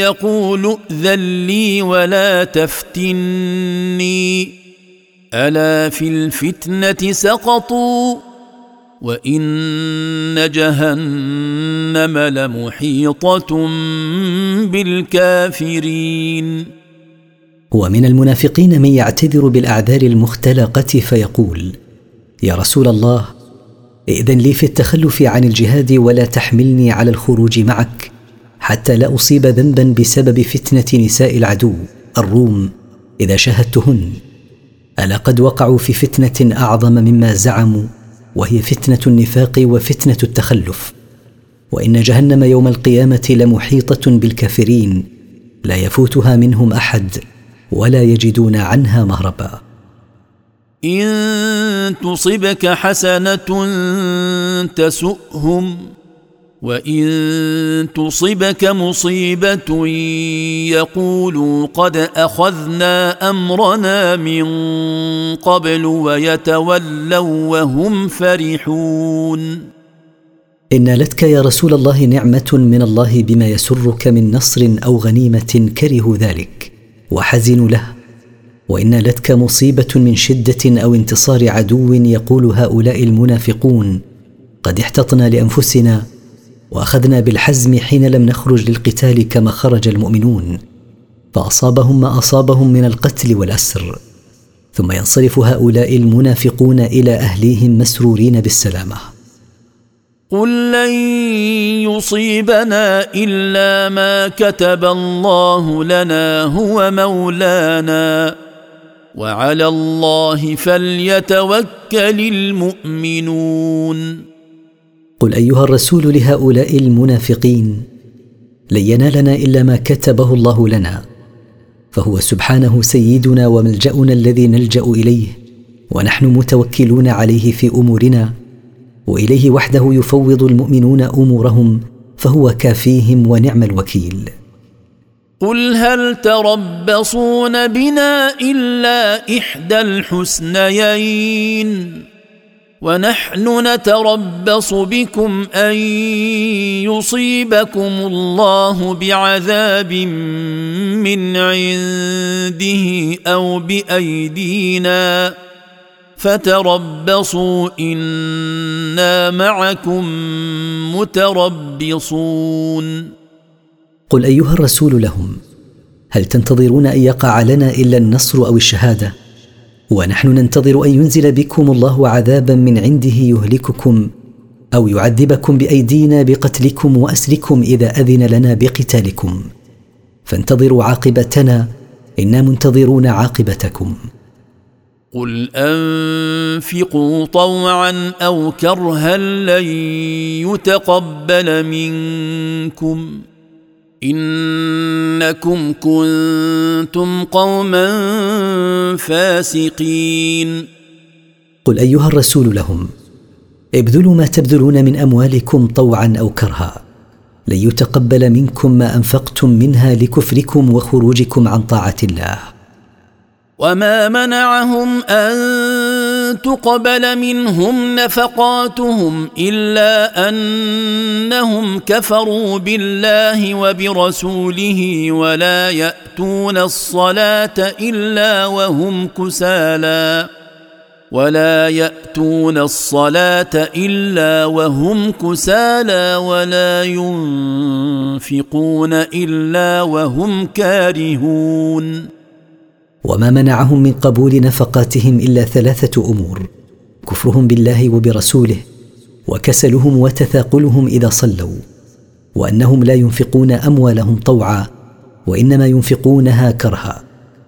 يقول ائذن لي ولا تفتني ألا في الفتنة سقطوا؟ وان جهنم لمحيطه بالكافرين ومن المنافقين من يعتذر بالاعذار المختلقه فيقول يا رسول الله ائذن لي في التخلف عن الجهاد ولا تحملني على الخروج معك حتى لا اصيب ذنبا بسبب فتنه نساء العدو الروم اذا شاهدتهن. الا قد وقعوا في فتنه اعظم مما زعموا وهي فتنة النفاق وفتنة التخلف. وإن جهنم يوم القيامة لمحيطة بالكافرين لا يفوتها منهم أحد ولا يجدون عنها مهربا. إن تصبك حسنة تسؤهم وان تصبك مصيبه يقولوا قد اخذنا امرنا من قبل ويتولوا وهم فرحون ان نالتك يا رسول الله نعمه من الله بما يسرك من نصر أو غنيمه كرهوا ذلك وحزنوا له. وان نالتك مصيبه من شده أو انتصار عدو يقول هؤلاء المنافقون قد احتطنا لانفسنا وأخذنا بالحزم حين لم نخرج للقتال كما خرج المؤمنون فأصابهم ما أصابهم من القتل والأسر. ثم ينصرف هؤلاء المنافقون إلى أهليهم مسرورين بالسلامة. قل لن يصيبنا إلا ما كتب الله لنا هو مولانا. وعلى الله فليتوكل المؤمنون. قل أيها الرسول لهؤلاء المنافقين لن ينالنا إلا ما كتبه الله لنا فهو سبحانه سيدنا وملجأنا الذي نلجأ إليه ونحن متوكلون عليه في أمورنا وإليه وحده يفوض المؤمنون أمورهم فهو كافيهم ونعم الوكيل. قل هل تربصون بنا إلا إحدى الحسنيين؟ ونحن نتربص بكم أن يصيبكم الله بعذاب من عنده أو بأيدينا فتربصوا إنا معكم متربصون. قل أيها الرسول لهم هل تنتظرون أن يقع لنا إلا النصر أو الشهادة؟ ونحن ننتظر أن ينزل بكم الله عذابا من عنده يهلككم أو يعذبكم بأيدينا بقتلكم وأسركم إذا أذن لنا بقتالكم. فانتظروا عاقبتنا إنا منتظرون عاقبتكم. قل أنفقوا طوعا أو كرها لن يتقبل منكم. إنكم كنتم قوما فاسقين. قل أيها الرسول لهم ابذلوا ما تبذلون من أموالكم طوعا أو كرها لن يتقبل منكم ما أنفقتم منها لكفركم وخروجكم عن طاعة الله. وما منعهم أن تقبل منهم نفقاتهم إلا أنهم كفروا بالله وبرسوله ولا يأتون الصلاة إلا وهم كسالى ولا يأتون الصلاة إلا وهم كسالى ولا ينفقون إلا وهم كارهون. وما منعهم من قبول نفقاتهم إلا ثلاثة أمور كفرهم بالله وبرسوله وكسلهم وتثاقلهم إذا صلوا وأنهم لا ينفقون أموالهم طوعا وإنما ينفقونها كرها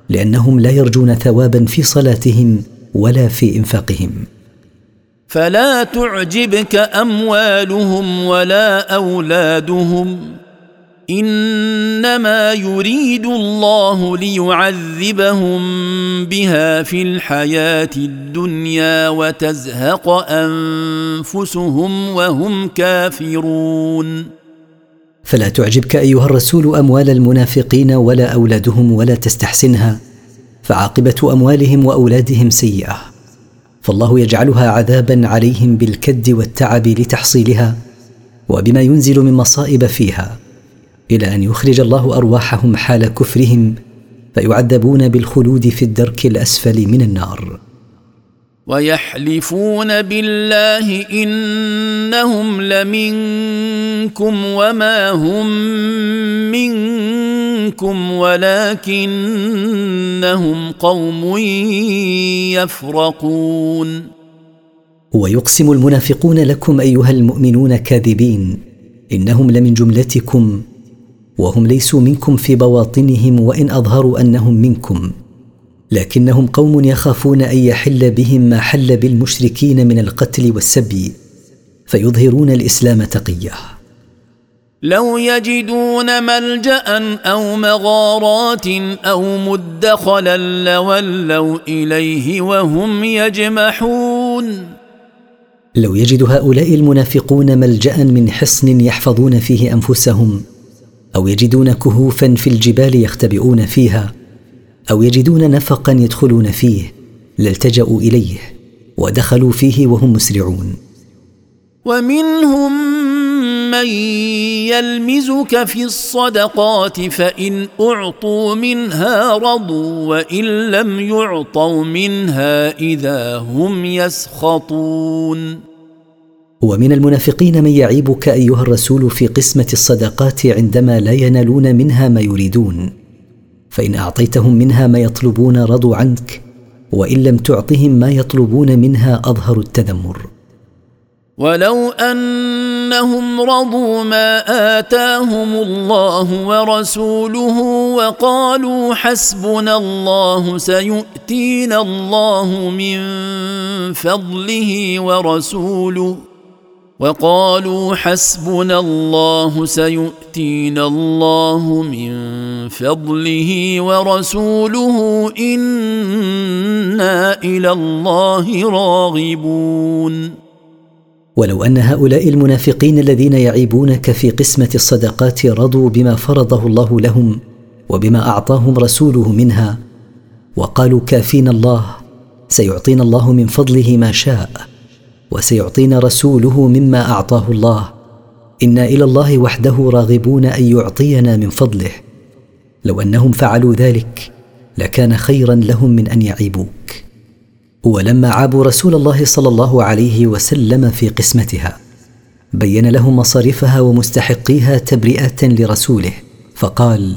لأنهم لا يرجون ثوابا في صلاتهم ولا في إنفاقهم. فلا تعجبك أموالهم ولا أولادهم. إنما يريد الله ليعذبهم بها في الحياة الدنيا وتزهق أنفسهم وهم كافرون. فلا تعجبك أيها الرسول أموال المنافقين ولا أولادهم ولا تستحسنها فعاقبة أموالهم وأولادهم سيئة. فالله يجعلها عذابا عليهم بالكد والتعب لتحصيلها وبما ينزل من مصائب فيها. إلى أن يخرج الله أرواحهم حال كفرهم فيعذبون بالخلود في الدرك الأسفل من النار. ويحلفون بالله إنهم لمنكم وما هم منكم ولكنهم قوم يفرقون. ويقسم المنافقون لكم أيها المؤمنون كاذبين إنهم لمن جملتكم وهم ليسوا منكم في بواطنهم وإن أظهروا أنهم منكم. لكنهم قوم يخافون أن يحل بهم ما حل بالمشركين من القتل والسبي فيظهرون الإسلام تقية. لو يجدون ملجأ أو مغارات أو مدخلا لولوا إليه وهم يجمحون. لو يجد هؤلاء المنافقون ملجا من حصن يحفظون فيه أنفسهم أو يجدون كهوفا في الجبال يختبئون فيها أو يجدون نفقا يدخلون فيه لالتجأوا إليه ودخلوا فيه وهم مسرعون. ومنهم من يلمزك في الصدقات فإن أعطوا منها رضوا وإن لم يعطوا منها إذا هم يسخطون. ومن المنافقين من يعيبك أيها الرسول في قسمة الصدقات عندما لا ينالون منها ما يريدون. فإن أعطيتهم منها ما يطلبون رضوا عنك وإن لم تعطهم ما يطلبون منها أظهروا التذمر. ولو أنهم رضوا ما آتاهم الله ورسوله وقالوا حسبنا الله سيؤتينا الله من فضله ورسوله وقالوا حسبنا الله سيؤتينا الله من فضله ورسوله إنا إلى الله راغبون. ولو أن هؤلاء المنافقين الذين يعيبونك في قسمة الصدقات رضوا بما فرضه الله لهم وبما أعطاهم رسوله منها وقالوا كافينا الله سيعطينا الله من فضله ما شاء. وسيعطينا رسوله مما أعطاه الله. أنا إلى الله وحده راغبون أن يعطينا من فضله. لو أنهم فعلوا ذلك لكان خيرا لهم من أن يعيبوك. ولما عابوا رسول الله صلى الله عليه وسلم في قسمتها بين لهم مصارفها ومستحقيها تبرئة لرسوله فقال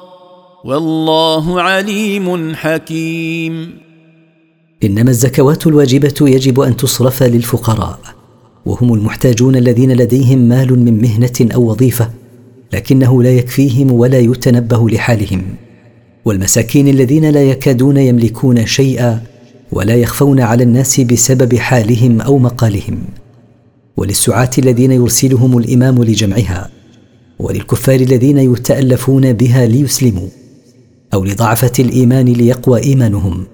والله عليم حكيم. إنما الزكوات الواجبة يجب أن تصرف للفقراء وهم المحتاجون الذين لديهم مال من مهنة أو وظيفة لكنه لا يكفيهم ولا يتنبه لحالهم. والمساكين الذين لا يكادون يملكون شيئا ولا يخفون على الناس بسبب حالهم أو مقالهم. وللسعاة الذين يرسلهم الإمام لجمعها وللكفار الذين يتألفون بها ليسلموا. أو لضعفة الإيمان ليقوى إيمانهم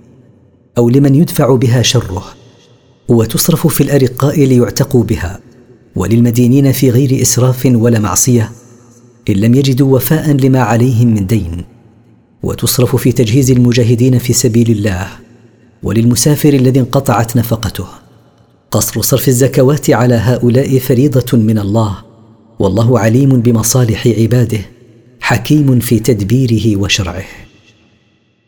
أو لمن يدفع بها شره وتصرف في الأرقاء ليعتقوا بها وللمدينين في غير إسراف ولا معصية إن لم يجدوا وفاء لما عليهم من دين وتصرف في تجهيز المجاهدين في سبيل الله وللمسافر الذي انقطعت نفقته. قصر صرف الزكوات على هؤلاء فريضة من الله والله عليم بمصالح عباده حكيم في تدبيره وشرعه.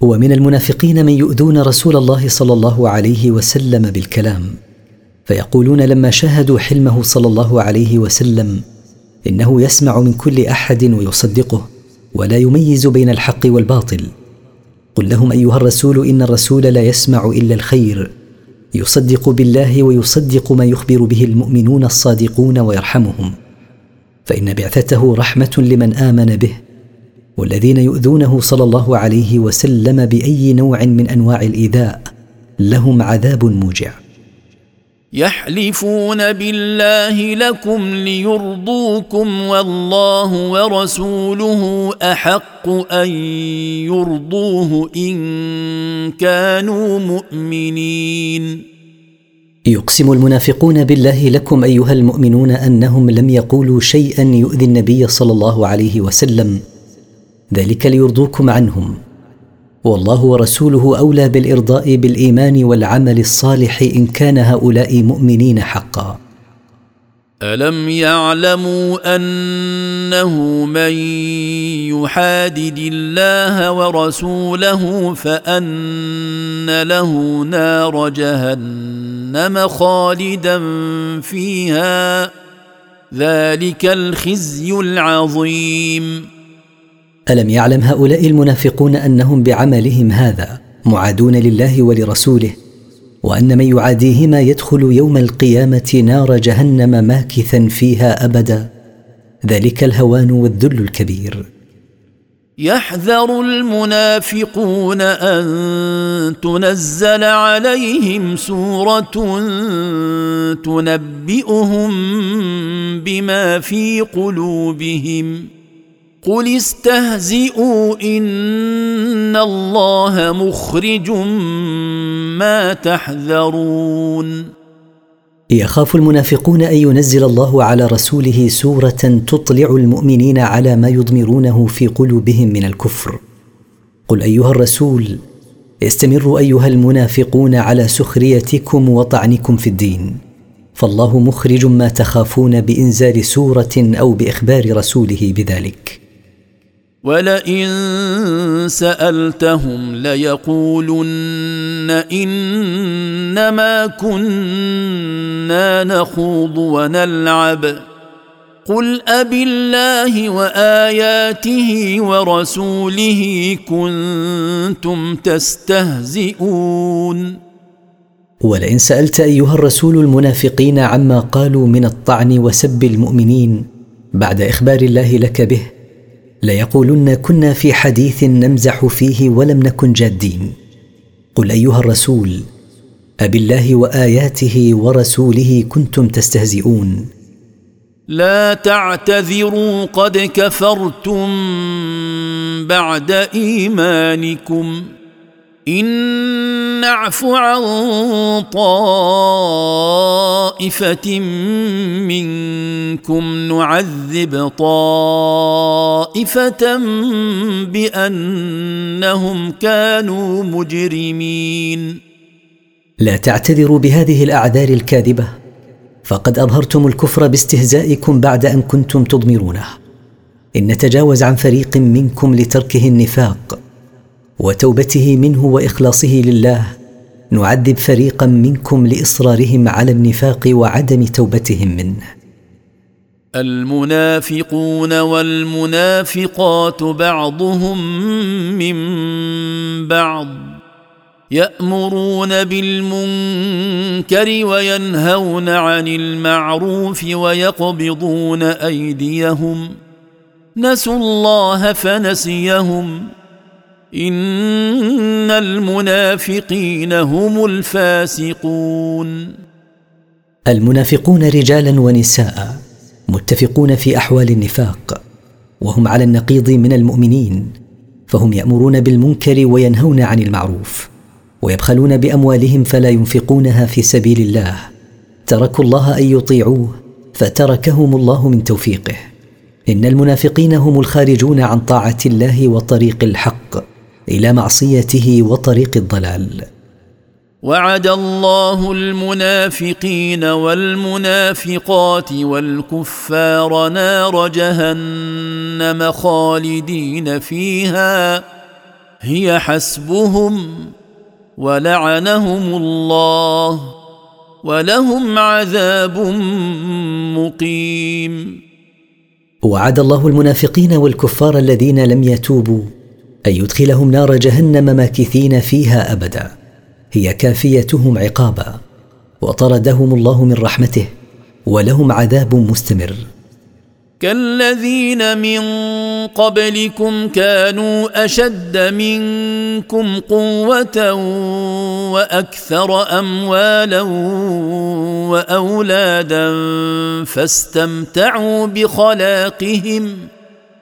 ومن المنافقين من يؤذون رسول الله صلى الله عليه وسلم بالكلام فيقولون لما شاهدوا حلمه صلى الله عليه وسلم إنه يسمع من كل أحد ويصدقه ولا يميز بين الحق والباطل. قل لهم أيها الرسول إن الرسول لا يسمع إلا الخير يصدق بالله ويصدق ما يخبر به المؤمنون الصادقون ويرحمهم فإن بعثته رحمة لمن آمن به والذين يؤذونه صلى الله عليه وسلم بأي نوع من أنواع الإيذاء لهم عذاب موجع. يحلفون بالله لكم ليرضوكم والله ورسوله أحق أن يرضوه إن كانوا مؤمنين. يقسم المنافقون بالله لكم أيها المؤمنون أنهم لم يقولوا شيئا يؤذي النبي صلى الله عليه وسلم ذلك ليرضوكم عنهم. والله ورسوله أولى بالإرضاء بالإيمان والعمل الصالح إن كان هؤلاء مؤمنين حقا. ألم يعلموا أنه من يحادد الله ورسوله فأن له نار جهنم خالدا فيها ذلك الخزي العظيم. ألم يعلم هؤلاء المنافقون أنهم بعملهم هذا معادون لله ولرسوله؟ وأن من يعاديهما يدخل يوم القيامة نار جهنم ماكثا فيها أبدا؟ ذلك الهوان والذل الكبير. يحذر المنافقون أن تنزل عليهم سورة تنبئهم بما في قلوبهم. قل استهزئوا ان الله مخرج ما تحذرون يخاف المنافقون ان ينزل الله على رسوله سوره تطلع المؤمنين على ما يضمرونه في قلوبهم من الكفر قل ايها الرسول استمروا ايها المنافقون على سخريتكم وطعنكم في الدين. فالله مخرج ما تخافون بانزال سوره أو باخبار رسوله بذلك. ولئن سألتهم ليقولن إنما كنا نخوض ونلعب. قل ابي الله وآياته ورسوله كنتم تستهزئون. ولئن سألت أيها الرسول المنافقين عما قالوا من الطعن وسب المؤمنين بعد إخبار الله لك به ليقولن كنا في حديث نمزح فيه ولم نكن جادين. قل أيها الرسول أبالله وآياته ورسوله كنتم تستهزئون. لا تعتذروا قد كفرتم بعد إيمانكم. إن نعف عن طائفة منكم نعذب طائفة بأنهم كانوا مجرمين. لا تعتذروا بهذه الأعذار الكاذبة. فقد أظهرتم الكفر باستهزائكم بعد أن كنتم تضمرونه. إن نتجاوز عن فريق منكم لتركه النفاق. وتوبته منه وإخلاصه لله نعذب فريقا منكم لإصرارهم على النفاق وعدم توبتهم منه. المنافقون والمنافقات بعضهم من بعض يأمرون بالمنكر وينهون عن المعروف ويقبضون أيديهم نسوا الله فنسيهم. إن المنافقين هم الفاسقون. المنافقون رجالا ونساء متفقون في أحوال النفاق وهم على النقيض من المؤمنين فهم يأمرون بالمنكر وينهون عن المعروف ويبخلون بأموالهم فلا ينفقونها في سبيل الله. تركوا الله أن يطيعوه فتركهم الله من توفيقه. إن المنافقين هم الخارجون عن طاعة الله وطريق الحق. إلى معصيته وطريق الضلال. وعد الله المنافقين والمنافقات والكفار نار جهنم خالدين فيها. هي حسبهم ولعنهم الله ولهم عذاب مقيم. وعد الله المنافقين والكفار الذين لم يتوبوا أن يدخلهم نار جهنم ماكثين فيها أبدا. هي كافيتهم عقابا. وطردهم الله من رحمته ولهم عذاب مستمر. كالذين من قبلكم كانوا أشد منكم قوة وأكثر أموالا وأولادا فاستمتعوا بخلاقهم.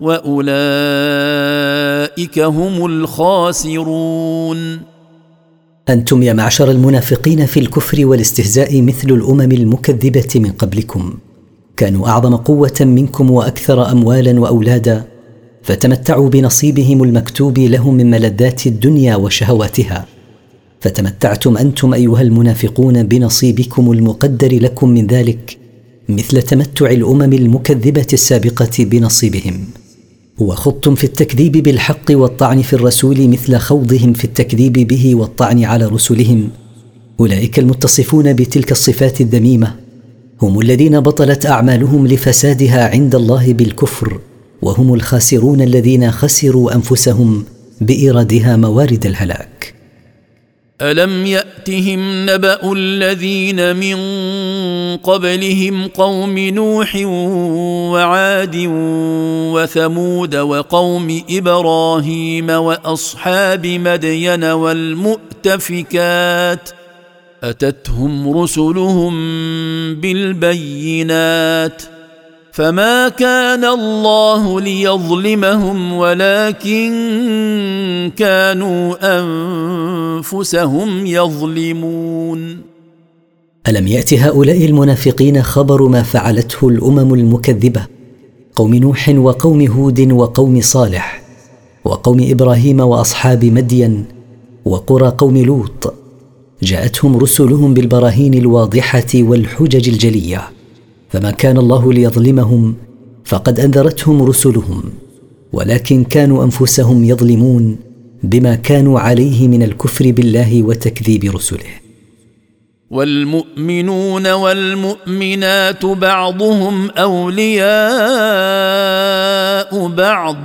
وأولئك هم الخاسرون. أنتم يا معشر المنافقين في الكفر والاستهزاء مثل الأمم المكذبة من قبلكم. كانوا أعظم قوة منكم وأكثر اموالا وأولادا فتمتعوا بنصيبهم المكتوب لهم من ملذات الدنيا وشهواتها. فتمتعتم أنتم أيها المنافقون بنصيبكم المقدر لكم من ذلك مثل تمتع الأمم المكذبة السابقة بنصيبهم. وخضتم في التكذيب بالحق والطعن في الرسول مثل خوضهم في التكذيب به والطعن على رسلهم. أولئك المتصفون بتلك الصفات الذميمة. هم الذين بطلت أعمالهم لفسادها عند الله بالكفر. وهم الخاسرون الذين خسروا أنفسهم بإيرادها موارد الهلاك. الم ياتهم نبا الذين من قبلهم قوم نوح وعاد وثمود وقوم إبراهيم واصحاب مدين والمؤتفكات اتتهم رسلهم بالبينات فما كان الله ليظلمهم ولكن كانوا انفسهم يظلمون الم يات هؤلاء المنافقين خبر ما فعلته الامم المكذبه قوم نوح وقوم هود وقوم صالح وقوم إبراهيم واصحاب مدين وقرى قوم لوط جاءتهم رسلهم بالبراهين الواضحه والحجج الجليه فما كان الله ليظلمهم فقد أنذرتهم رسلهم ولكن كانوا أنفسهم يظلمون بما كانوا عليه من الكفر بالله وتكذيب رسله. والمؤمنون والمؤمنات بعضهم أولياء بعض.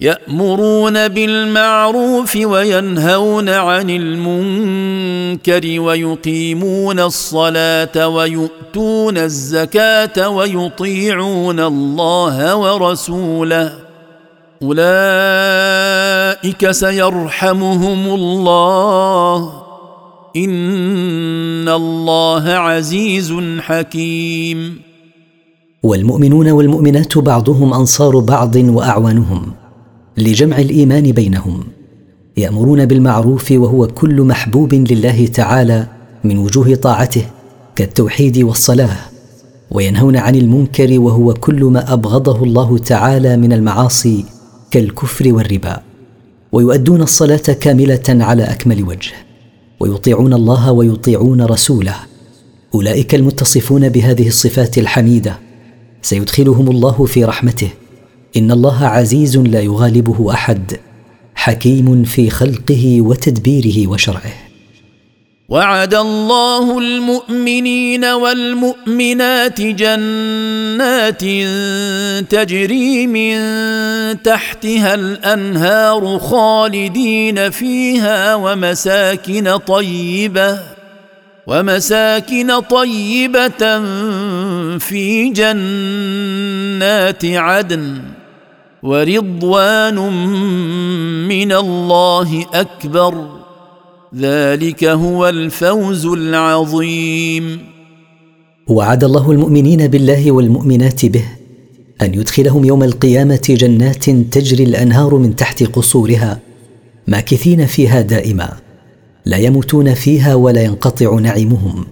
يأمرون بالمعروف وينهون عن المنكر ويقيمون الصلاة ويؤتون الزكاة ويطيعون الله ورسوله. أولئك سيرحمهم الله. إن الله عزيز حكيم. والمؤمنون والمؤمنات بعضهم أنصار بعض وأعوانهم. لجمع الإيمان بينهم يأمرون بالمعروف وهو كل محبوب لله تعالى من وجوه طاعته كالتوحيد والصلاة وينهون عن المنكر وهو كل ما أبغضه الله تعالى من المعاصي كالكفر والربا ويؤدون الصلاة كاملة على أكمل وجه ويطيعون الله ويطيعون رسوله أولئك المتصفون بهذه الصفات الحميدة سيدخلهم الله في رحمته إن الله عزيز لا يغالبه أحد حكيم في خلقه وتدبيره وشرعه. وعد الله المؤمنين والمؤمنات جنات تجري من تحتها الأنهار خالدين فيها ومساكن طيبة ومساكن طيبة في جنات عدن. ورضوان من الله أكبر. ذلك هو الفوز العظيم. وعد الله المؤمنين بالله والمؤمنات به أن يدخلهم يوم القيامة جنات تجري الأنهار من تحت قصورها ماكثين فيها دائما لا يموتون فيها ولا ينقطع نعيمهم.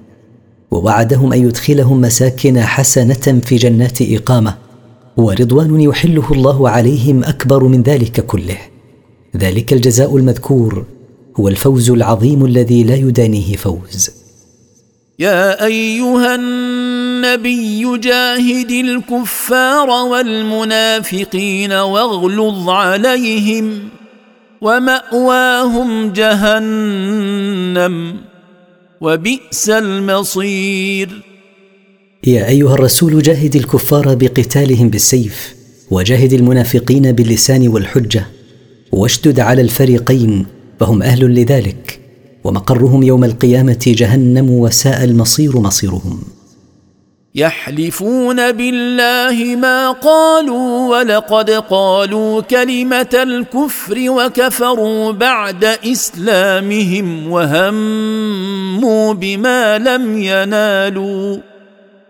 ووعدهم أن يدخلهم مساكن حسنة في جنات إقامة. ورضوان يحله الله عليهم أكبر من ذلك كله. ذلك الجزاء المذكور هو الفوز العظيم الذي لا يدانيه فوز. يا أيها النبي جاهد الكفار والمنافقين واغلظ عليهم ومأواهم جهنم وبئس المصير. يا أيها الرسول جاهد الكفار بقتالهم بالسيف وجاهد المنافقين باللسان والحجة واشدد على الفريقين فهم أهل لذلك ومقرهم يوم القيامة جهنم وساء المصير مصيرهم. يحلفون بالله ما قالوا ولقد قالوا كلمة الكفر وكفروا بعد إسلامهم وهموا بما لم ينالوا.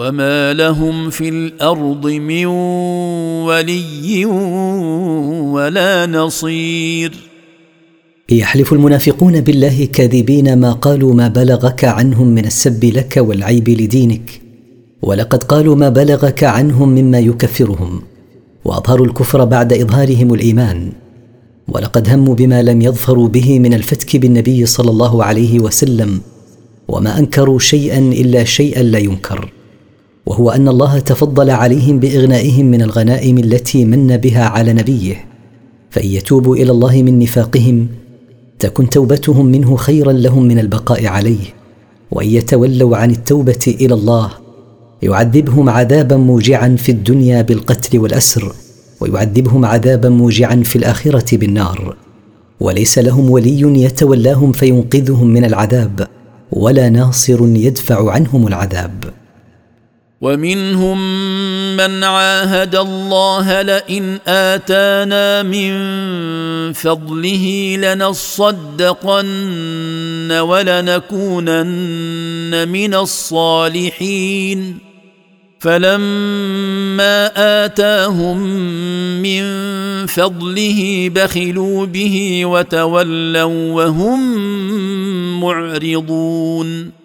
وما لهم في الأرض من ولي ولا نصير يحلف المنافقون بالله كاذبين ما قالوا ما بلغك عنهم من السب لك والعيب لدينك ولقد قالوا ما بلغك عنهم مما يكفرهم واظهروا الكفر بعد اظهارهم الايمان ولقد هموا بما لم يظفروا به من الفتك بالنبي صلى الله عليه وسلم وما انكروا شيئا الا شيئا لا ينكر وهو أن الله تفضل عليهم بإغنائهم من الغنائم التي من بها على نبيه فإن يتوبوا إلى الله من نفاقهم تكن توبتهم منه خيرا لهم من البقاء عليه وإن يتولوا عن التوبة إلى الله يعذبهم عذابا موجعا في الدنيا بالقتل والأسر ويعذبهم عذابا موجعا في الآخرة بالنار. وليس لهم ولي يتولاهم فينقذهم من العذاب ولا ناصر يدفع عنهم العذاب. ومنهم من عاهد الله لئن آتانا من فضله لنصدقن ولنكونن من الصالحين. فلما آتاهم من فضله بخلوا به وتولوا وهم معرضون.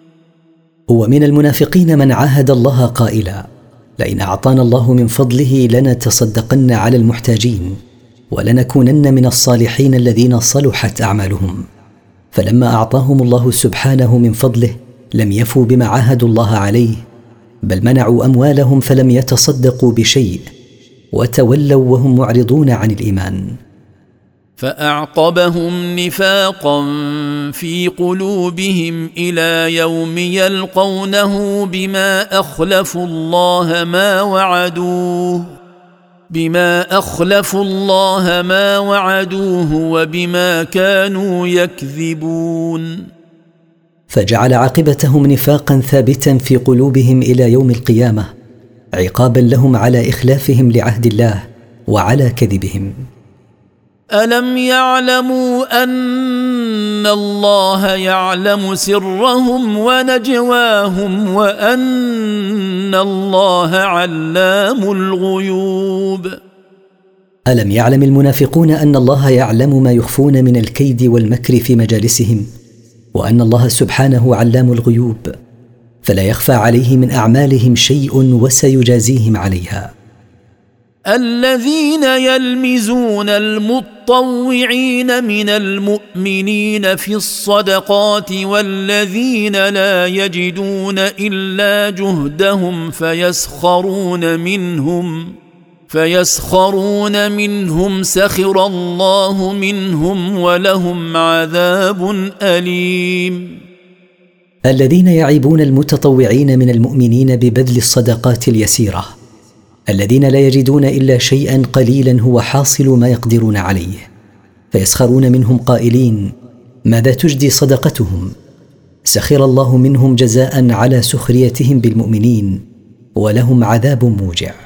ومن المنافقين من عاهد الله قائلا لئن أعطانا الله من فضله لنتصدقن على المحتاجين ولنكونن من الصالحين الذين صلحت أعمالهم. فلما أعطاهم الله سبحانه من فضله لم يفوا بما عاهدوا الله عليه بل منعوا أموالهم فلم يتصدقوا بشيء وتولوا وهم معرضون عن الإيمان. فأعقبهم نفاقا في قلوبهم إلى يوم يلقونه بما أخلفوا الله ما وعدوه بما أخلفوا الله ما وعدوه وبما كانوا يكذبون. فجعل عاقبتهم نفاقا ثابتا في قلوبهم إلى يوم القيامة عقابا لهم على إخلافهم لعهد الله وعلى كذبهم. ألم يعلموا أن الله يعلم سرهم ونجواهم وأن الله علام الغيوب؟ ألم يعلم المنافقون أن الله يعلم ما يخفون من الكيد والمكر في مجالسهم وأن الله سبحانه علام الغيوب فلا يخفى عليه من أعمالهم شيء وسيجازيهم عليها؟ الذين يلمزون المطوعين من المؤمنين في الصدقات والذين لا يجدون إلا جهدهم فيسخرون منهم فيسخرون منهم سخر الله منهم ولهم عذاب أليم. الذين يعيبون المتطوعين من المؤمنين ببذل الصدقات اليسيرة. الذين لا يجدون إلا شيئا قليلا هو حاصل ما يقدرون عليه فيسخرون منهم قائلين ماذا تجدي صدقتهم؟ سخر الله منهم جزاء على سخريتهم بالمؤمنين ولهم عذاب موجع.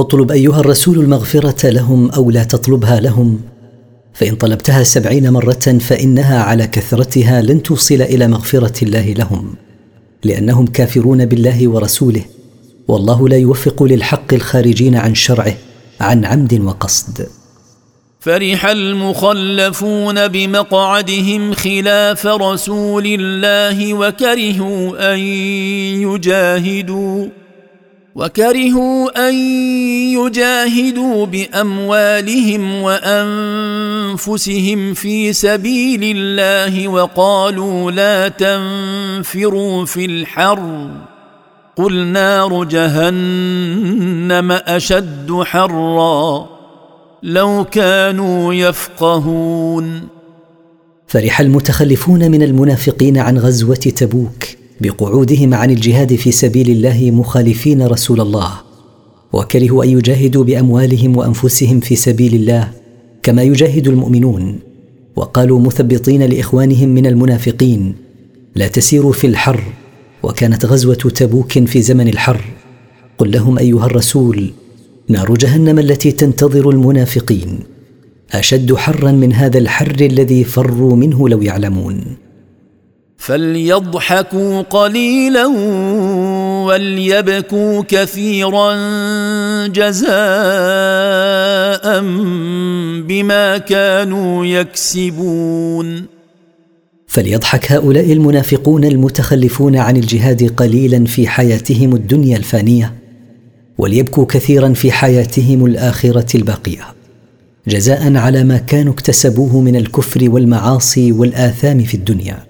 اطلب أيها الرسول المغفرة لهم أو لا تطلبها لهم. فإن طلبتها سبعين مرة فإنها على كثرتها لن توصل إلى مغفرة الله لهم لأنهم كافرون بالله ورسوله والله لا يوفق للحق الخارجين عن شرعه عن عمد وقصد. فرح المخلفون بمقعدهم خلاف رسول الله وكرهوا أن يجاهدوا. وكرهوا أن يجاهدوا بأموالهم وأنفسهم في سبيل الله وقالوا لا تنفروا في الحر. قل نار جهنم أشد حرا. لو كانوا يفقهون. فرح المتخلفون من المنافقين عن غزوة تبوك. بقعودهم عن الجهاد في سبيل الله مخالفين رسول الله. وكرهوا أن يجاهدوا بأموالهم وأنفسهم في سبيل الله كما يجاهد المؤمنون. وقالوا مثبطين لإخوانهم من المنافقين لا تسيروا في الحر وكانت غزوة تبوك في زمن الحر. قل لهم أيها الرسول نار جهنم التي تنتظر المنافقين. أشد حرا من هذا الحر الذي فروا منه لو يعلمون. فليضحكوا قليلا وليبكوا كثيرا جزاء بما كانوا يكسبون. فليضحك هؤلاء المنافقون المتخلفون عن الجهاد قليلا في حياتهم الدنيا الفانية وليبكوا كثيرا في حياتهم الآخرة الباقية جزاء على ما كانوا اكتسبوه من الكفر والمعاصي والآثام في الدنيا.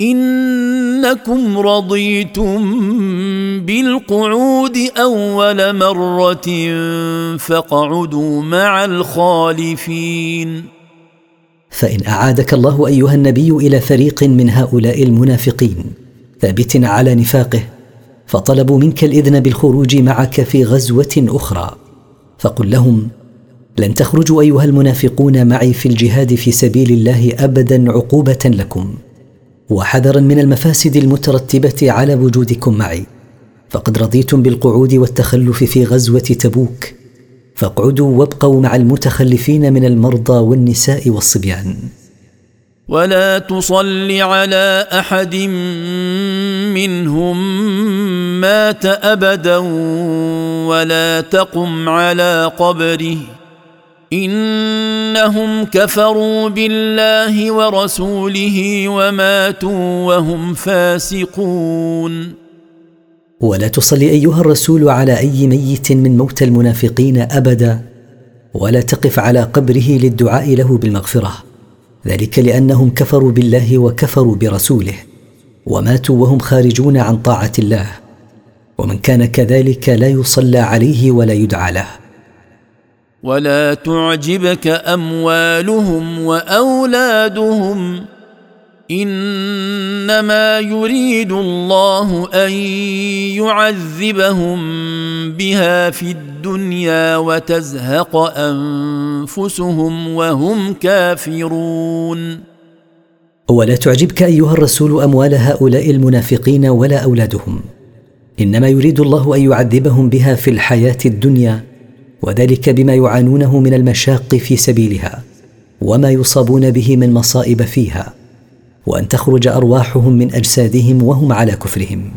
إنكم رضيتم بالقعود أول مرة فاقعدوا مع الخالفين. فإن أعادك الله أيها النبي إلى فريق من هؤلاء المنافقين ثابت على نفاقه فطلبوا منك الإذن بالخروج معك في غزوة أخرى فقل لهم لن تخرجوا أيها المنافقون معي في الجهاد في سبيل الله ابدا عقوبة لكم. وحذرا من المفاسد المترتبة على وجودكم معي. فقد رضيتم بالقعود والتخلف في غزوة تبوك. فاقعدوا وابقوا مع المتخلفين من المرضى والنساء والصبيان. ولا تصل على أحد منهم مات أبدا ولا تقم على قبره. إنهم كفروا بالله ورسوله وماتوا وهم فاسقون. ولا تصل أيها الرسول على أي ميت من موتى المنافقين أبدا ولا تقف على قبره للدعاء له بالمغفرة. ذلك لأنهم كفروا بالله وكفروا برسوله وماتوا وهم خارجون عن طاعة الله. ومن كان كذلك لا يصلى عليه ولا يدعى له. ولا تعجبك أموالهم وأولادهم إنما يريد الله أن يعذبهم بها في الدنيا وتزهق أنفسهم وهم كافرون. ولا تعجبك أيها الرسول أموال هؤلاء المنافقين ولا أولادهم. إنما يريد الله أن يعذبهم بها في الحياة الدنيا وذلك بما يعانونه من المشاق في سبيلها وما يصابون به من مصائب فيها وأن تخرج أرواحهم من أجسادهم وهم على كفرهم.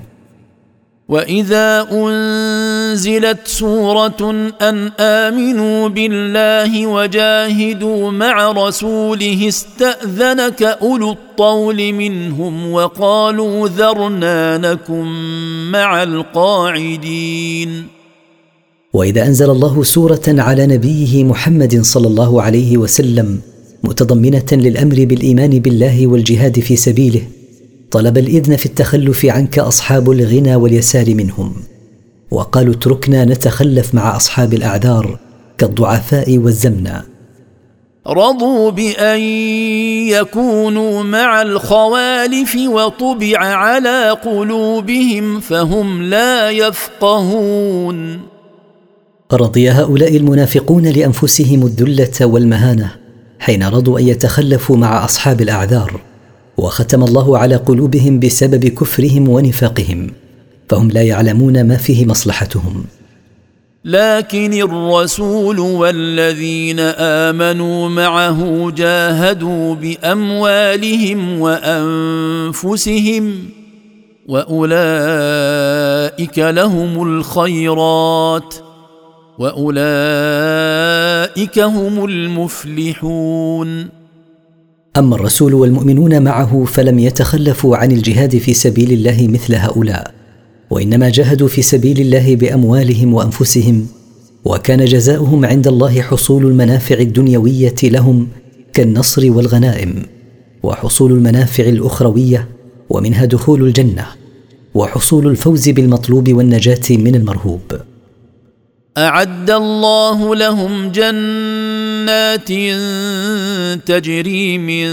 وإذا أنزلت سورة أن آمنوا بالله وجاهدوا مع رسوله استأذنك أولو الطول منهم وقالوا ذرنا نكن مع القاعدين. وإذا أنزل الله سورة على نبيه محمد صلى الله عليه وسلم متضمنة للأمر بالإيمان بالله والجهاد في سبيله طلب الإذن في التخلف عنك أصحاب الغنى واليسار منهم. وقالوا اتركنا نتخلف مع أصحاب الأعذار كالضعفاء والزمنه رضوا بأن يكونوا مع الخوالف وطبع على قلوبهم فهم لا يفقهون. رضي هؤلاء المنافقون لأنفسهم الذلة والمهانة حين رضوا أن يتخلفوا مع أصحاب الأعذار وختم الله على قلوبهم بسبب كفرهم ونفاقهم فهم لا يعلمون ما فيه مصلحتهم. لكن الرسول والذين آمنوا معه جاهدوا بأموالهم وأنفسهم وأولئك لهم الخيرات. وأولئك هم المفلحون. أما الرسول والمؤمنون معه فلم يتخلفوا عن الجهاد في سبيل الله مثل هؤلاء وإنما جاهدوا في سبيل الله بأموالهم وأنفسهم وكان جزاؤهم عند الله حصول المنافع الدنيوية لهم كالنصر والغنائم وحصول المنافع الأخروية ومنها دخول الجنة وحصول الفوز بالمطلوب والنجاة من المرهوب. أعد الله لهم جنات تجري من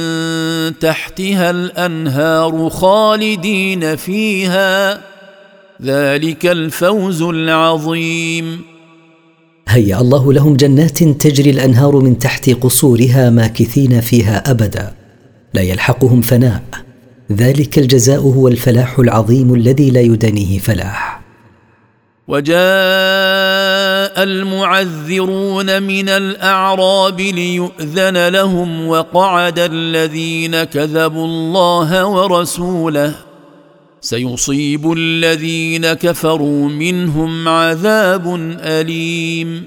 تحتها الأنهار خالدين فيها. ذلك الفوز العظيم. هيا الله لهم جنات تجري الأنهار من تحت قصورها ماكثين فيها أبدا. لا يلحقهم فناء. ذلك الجزاء هو الفلاح العظيم الذي لا يدانيه فلاح. وجاء المعذرون من الأعراب ليؤذن لهم وقعد الذين كذبوا الله ورسوله. سيصيب الذين كفروا منهم عذاب أليم.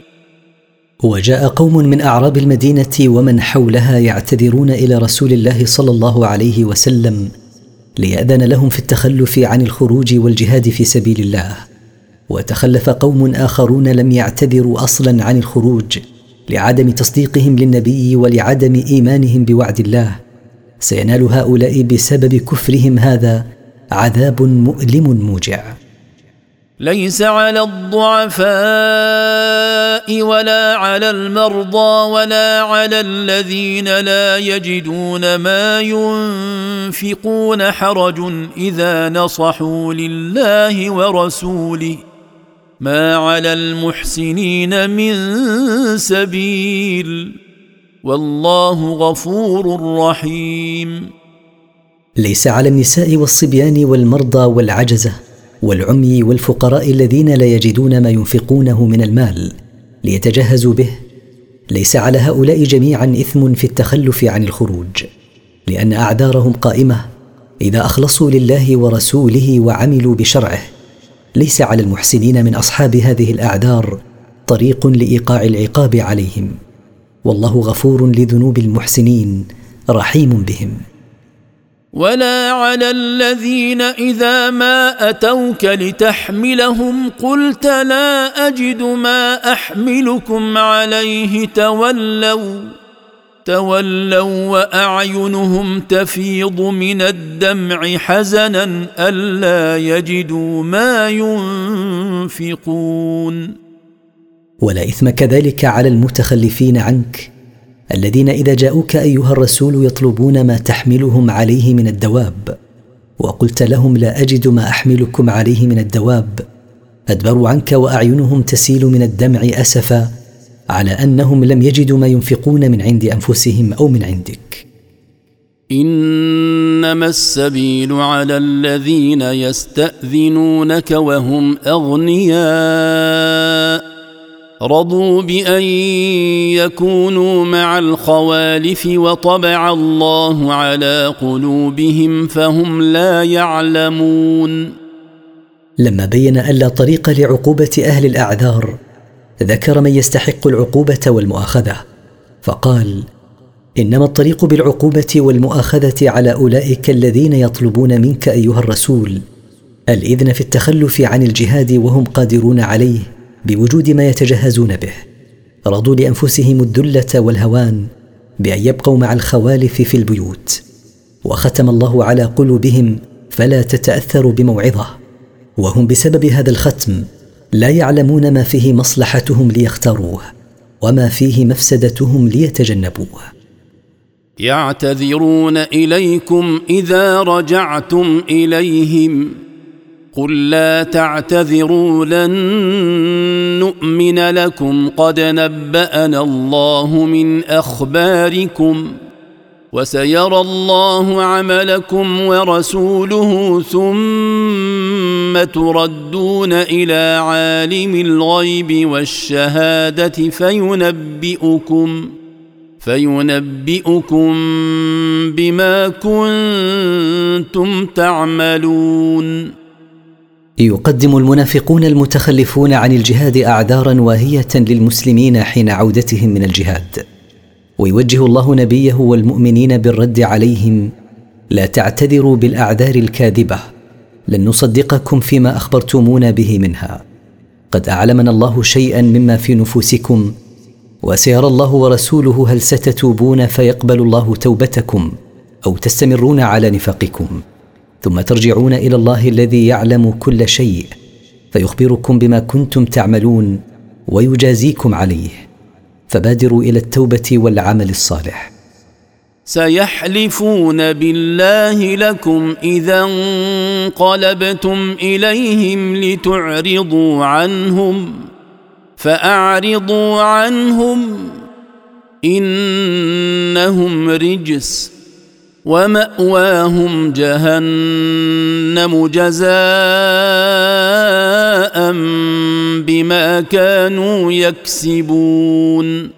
وجاء قوم من أعراب المدينة ومن حولها يعتذرون إلى رسول الله صلى الله عليه وسلم ليأذن لهم في التخلف عن الخروج والجهاد في سبيل الله. وتخلف قوم آخرون لم يعتذروا أصلا عن الخروج لعدم تصديقهم للنبي ولعدم إيمانهم بوعد الله. سينال هؤلاء بسبب كفرهم هذا عذاب مؤلم موجع. ليس على الضعفاء ولا على المرضى ولا على الذين لا يجدون ما ينفقون حرج إذا نصحوا لله ورسوله. ما على المحسنين من سبيل والله غفور رحيم. ليس على النساء والصبيان والمرضى والعجزة والعمي والفقراء الذين لا يجدون ما ينفقونه من المال ليتجهزوا به. ليس على هؤلاء جميعا إثم في التخلف عن الخروج لأن أعذارهم قائمة إذا أخلصوا لله ورسوله وعملوا بشرعه ليس على المحسنين من أصحاب هذه الأعذار طريق لإيقاع العقاب عليهم. والله غفور لذنوب المحسنين رحيم بهم. ولا على الذين إذا ما أتوك لتحملهم قلت لا أجد ما أحملكم عليه تولوا. تولوا وأعينهم تفيض من الدمع حزنا ألا يجدوا ما ينفقون. ولا إثم كذلك على المتخلفين عنك الذين إذا جاءوك أيها الرسول يطلبون ما تحملهم عليه من الدواب وقلت لهم لا أجد ما أحملكم عليه من الدواب أدبروا عنك وأعينهم تسيل من الدمع أسفا على أنهم لم يجدوا ما ينفقون من عند أنفسهم أو من عندك. إنما السبيل على الذين يستأذنونك وهم أغنياء. رضوا بأن يكونوا مع الخوالف وطبع الله على قلوبهم فهم لا يعلمون. لما بين الا طريق لعقوبة أهل الأعذار ذكر من يستحق العقوبة والمؤاخذة فقال إنما الطريق بالعقوبة والمؤاخذة على أولئك الذين يطلبون منك أيها الرسول الإذن في التخلف عن الجهاد وهم قادرون عليه بوجود ما يتجهزون به. رضوا لأنفسهم الذلة والهوان بأن يبقوا مع الخوالف في البيوت. وختم الله على قلوبهم فلا تتاثر بموعظة وهم بسبب هذا الختم لا يعلمون ما فيه مصلحتهم ليختاروه وما فيه مفسدتهم ليتجنبوه. يعتذرون إليكم إذا رجعتم إليهم. قل لا تعتذروا لن نؤمن لكم. قد نبأنا الله من أخباركم. وسيرى الله عملكم ورسوله ثم تردون إلى عالم الغيب والشهادة فينبئكم فينبئكم بما كنتم تعملون. يقدم المنافقون المتخلفون عن الجهاد اعذارا واهية للمسلمين حين عودتهم من الجهاد. ويوجه الله نبيه والمؤمنين بالرد عليهم لا تعتذروا بالأعذار الكاذبة لن نصدقكم فيما أخبرتمونا به منها. قد أعلمنا الله شيئا مما في نفوسكم وسيرى الله ورسوله هل ستتوبون فيقبل الله توبتكم أو تستمرون على نفاقكم. ثم ترجعون إلى الله الذي يعلم كل شيء فيخبركم بما كنتم تعملون ويجازيكم عليه. فبادروا إلى التوبة والعمل الصالح. سيحلفون بالله لكم إذا انقلبتم إليهم لتعرضوا عنهم فأعرضوا عنهم إنهم رجس. ومأواهم جهنم جزاء بما كانوا يكسبون.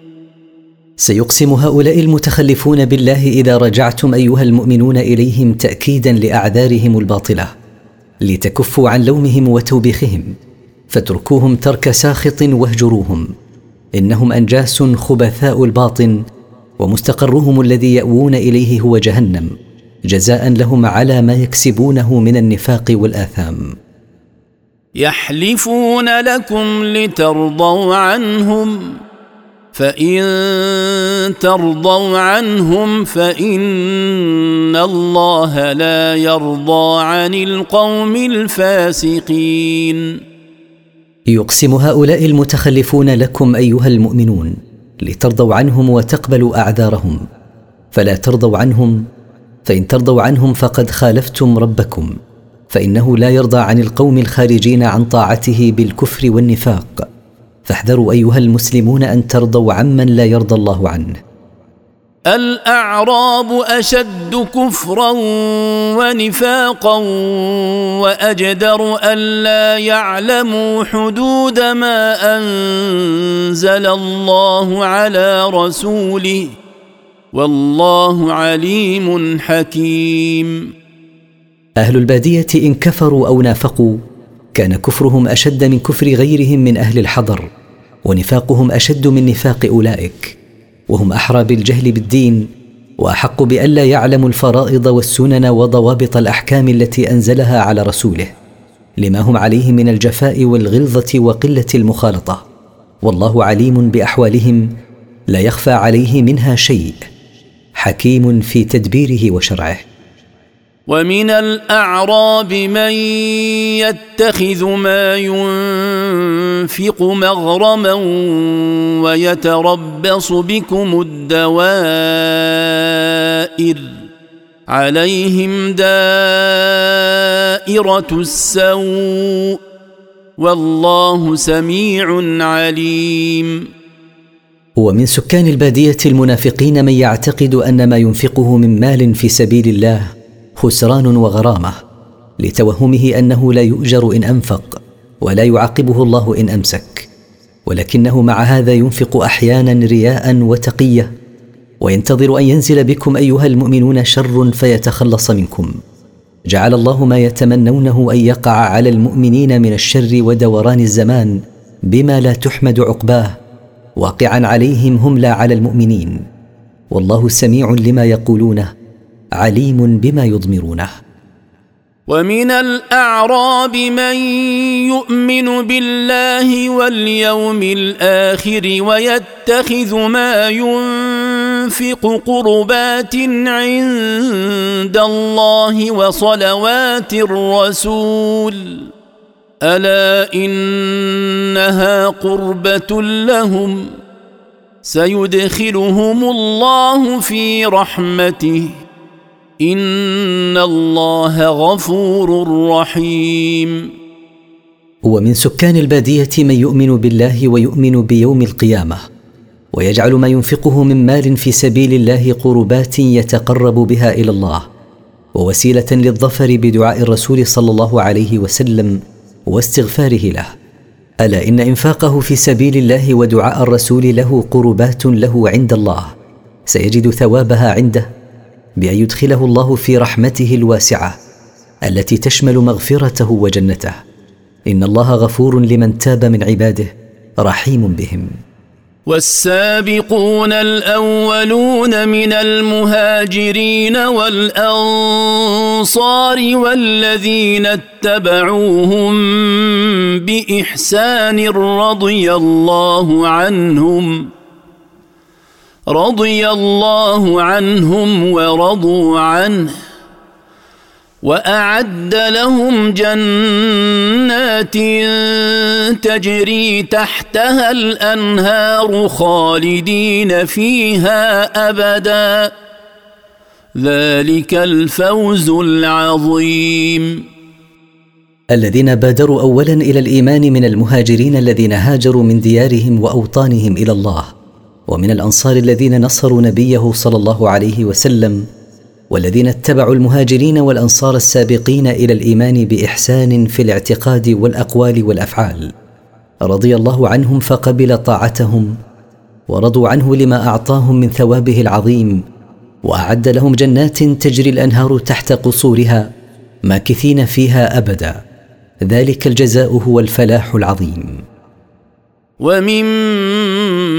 سيقسم هؤلاء المتخلفون بالله إذا رجعتم أيها المؤمنون إليهم تاكيدا لأعذارهم الباطلة لتكفوا عن لومهم وتوبيخهم فاتركوهم ترك ساخط واهجروهم إنهم أنجاس خبثاء الباطن ومستقرهم الذي يأوون إليه هو جهنم جزاء لهم على ما يكسبونه من النفاق والآثام. يحلفون لكم لترضوا عنهم فإن ترضوا عنهم فإن الله لا يرضى عن القوم الفاسقين. يقسم هؤلاء المتخلفون لكم أيها المؤمنون لترضوا عنهم وتقبلوا أعذارهم. فلا ترضوا عنهم فإن ترضوا عنهم فقد خالفتم ربكم. فإنه لا يرضى عن القوم الخارجين عن طاعته بالكفر والنفاق. فاحذروا أيها المسلمون أن ترضوا عمن لا يرضى الله عنه. الأعراب أشد كفرا ونفاقا وأجدر ألا يعلموا حدود ما أنزل الله على رسوله والله عليم حكيم. أهل البادية إن كفروا أو نافقوا كان كفرهم أشد من كفر غيرهم من أهل الحضر ونفاقهم أشد من نفاق أولئك. وهم أحرى بالجهل بالدين وأحق بالا يعلموا الفرائض والسنن وضوابط الأحكام التي أنزلها على رسوله لما هم عليه من الجفاء والغلظة وقلة المخالطة. والله عليم بأحوالهم لا يخفى عليه منها شيء حكيم في تدبيره وشرعه. ومن الأعراب من يتخذ ما ينفق مغرما ويتربص بكم الدوائر عليهم دائرة السوء والله سميع عليم. ومن سكان البادية المنافقين من يعتقد أن ما ينفقه من مال في سبيل الله خسران وغرامة لتوهمه أنه لا يؤجر إن أنفق ولا يعاقبه الله إن أمسك. ولكنه مع هذا ينفق أحيانا رياء وتقية. وينتظر أن ينزل بكم أيها المؤمنون شر فيتخلص منكم. جعل الله ما يتمنونه أن يقع على المؤمنين من الشر ودوران الزمان بما لا تحمد عقباه. واقعا عليهم هم لا على المؤمنين. والله سميع لما يقولونه. عليم بما يضمرونه. ومن الأعراب من يؤمن بالله واليوم الآخر ويتخذ ما ينفق قربات عند الله وصلوات الرسول. ألا إنها قربة لهم. سيدخلهم الله في رحمته. ان الله غفور رحيم. ومن سكان البادية من يؤمن بالله ويؤمن بيوم القيامة ويجعل ما ينفقه من مال في سبيل الله قربات يتقرب بها إلى الله ووسيلة للظفر بدعاء الرسول صلى الله عليه وسلم واستغفاره له. ألا إن إنفاقه في سبيل الله ودعاء الرسول له قربات له عند الله سيجد ثوابها عنده. بأن يدخله الله في رحمته الواسعة التي تشمل مغفرته وجنته. إن الله غفور لمن تاب من عباده رحيم بهم. والسابقون الأولون من المهاجرين والأنصار والذين اتبعوهم بإحسان رضي الله عنهم رضي الله عنهم ورضوا عنه وأعد لهم جنات تجري تحتها الأنهار خالدين فيها أبدا. ذلك الفوز العظيم. الذين بادروا اولا إلى الإيمان من المهاجرين الذين هاجروا من ديارهم وأوطانهم إلى الله. ومن الأنصار الذين نصروا نبيه صلى الله عليه وسلم والذين اتبعوا المهاجرين والأنصار السابقين إلى الإيمان بإحسان في الاعتقاد والأقوال والأفعال. رضي الله عنهم فقبل طاعتهم ورضوا عنه لما أعطاهم من ثوابه العظيم وأعد لهم جنات تجري الأنهار تحت قصورها ماكثين فيها أبدا. ذلك الجزاء هو الفلاح العظيم.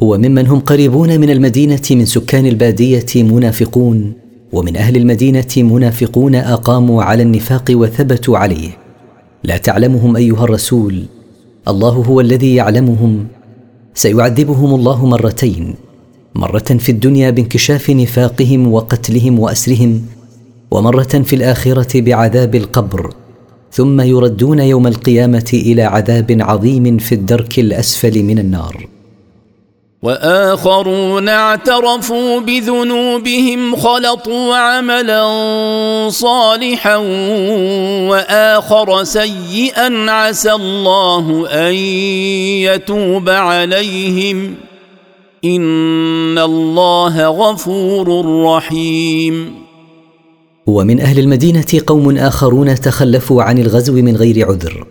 وممن هم قريبون من المدينة من سكان البادية منافقون ومن أهل المدينة منافقون أقاموا على النفاق وثبتوا عليه. لا تعلمهم أيها الرسول الله هو الذي يعلمهم. سيعذبهم الله مرتين مرة في الدنيا بانكشاف نفاقهم وقتلهم وأسرهم ومرة في الآخرة بعذاب القبر. ثم يردون يوم القيامة إلى عذاب عظيم في الدرك الأسفل من النار. وآخرون اعترفوا بذنوبهم خلطوا عملا صالحا وآخر سيئا عسى الله أن يتوب عليهم. إن الله غفور رحيم. ومن أهل المدينة قوم آخرون تخلفوا عن الغزو من غير عذر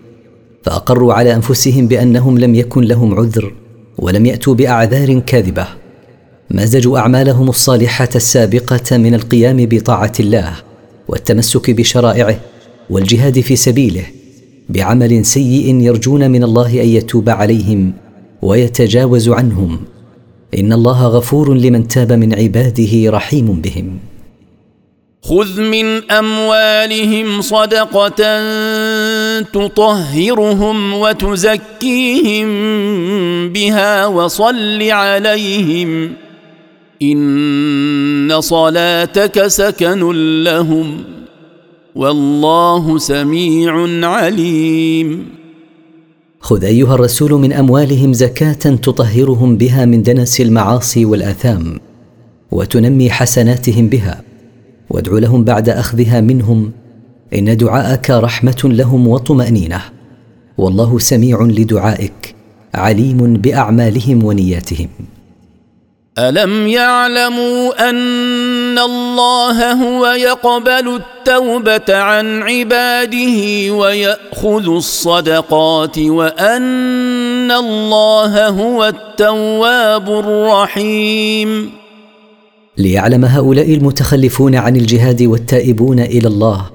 فأقروا على أنفسهم بأنهم لم يكن لهم عذر. ولم يأتوا بأعذار كاذبة. مزجوا أعمالهم الصالحه السابقة من القيام بطاعة الله والتمسك بشرائعه والجهاد في سبيله بعمل سيء يرجون من الله أن يتوب عليهم ويتجاوز عنهم. إن الله غفور لمن تاب من عباده رحيم بهم. خذ من اموالهم صدقه تطهرهم وتزكيهم بها وصل عليهم ان صلاتك سكن لهم والله سميع عليم خذ ايها الرسول من اموالهم زكاه تطهرهم بها من دنس المعاصي والاثام وتنمي حسناتهم بها وادع لهم بعد أخذها منهم إن دعاءك رحمة لهم وطمأنينة. والله سميع لدعائك عليم بأعمالهم ونياتهم. ألم يعلموا أن الله هو يقبل التوبة عن عباده ويأخذ الصدقات وأن الله هو التواب الرحيم. ليعلم هؤلاء المتخلفون عن الجهاد والتائبون إلى الله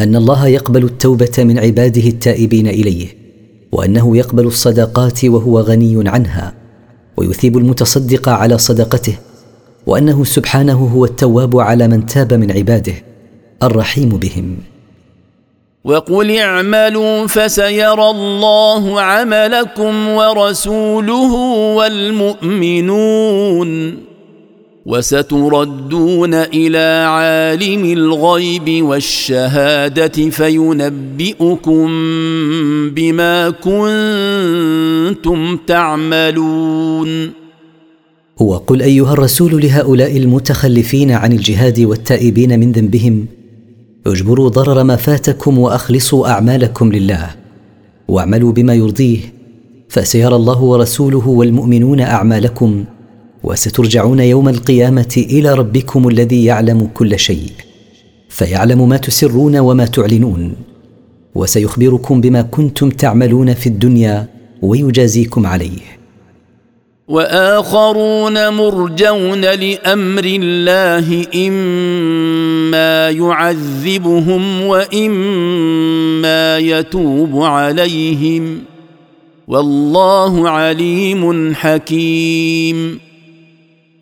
أن الله يقبل التوبة من عباده التائبين إليه وأنه يقبل الصدقات وهو غني عنها ويثيب المتصدق على صدقته وأنه سبحانه هو التواب على من تاب من عباده الرحيم بهم. وقل اعملوا فسيرى الله عملكم ورسوله والمؤمنون. وستردون إلى عالم الغيب والشهادة فينبئكم بما كنتم تعملون. وقل أيها الرسول لهؤلاء المتخلفين عن الجهاد والتائبين من ذنبهم اجبروا ضرر ما فاتكم وأخلصوا أعمالكم لله واعملوا بما يرضيه فسيرى الله ورسوله والمؤمنون أعمالكم وسترجعون يوم القيامة إلى ربكم الذي يعلم كل شيء فيعلم ما تسرون وما تعلنون وسيخبركم بما كنتم تعملون في الدنيا ويجازيكم عليه. وآخرون مرجون لأمر الله إما يعذبهم وإما يتوب عليهم. والله عليم حكيم.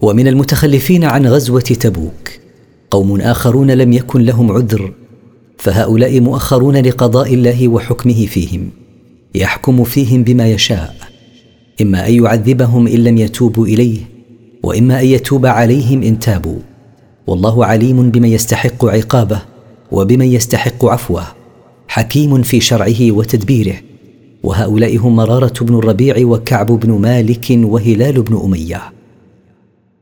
ومن المتخلفين عن غزوة تبوك. قوم آخرون لم يكن لهم عذر فهؤلاء مؤخرون لقضاء الله وحكمه فيهم. يحكم فيهم بما يشاء. إما أن يعذبهم إن لم يتوبوا إليه وإما أن يتوب عليهم إن تابوا. والله عليم بمن يستحق عقابه وبمن يستحق عفوه حكيم في شرعه وتدبيره. وهؤلاء هم مرارة بن الربيع وكعب بن مالك وهلال بن أمية.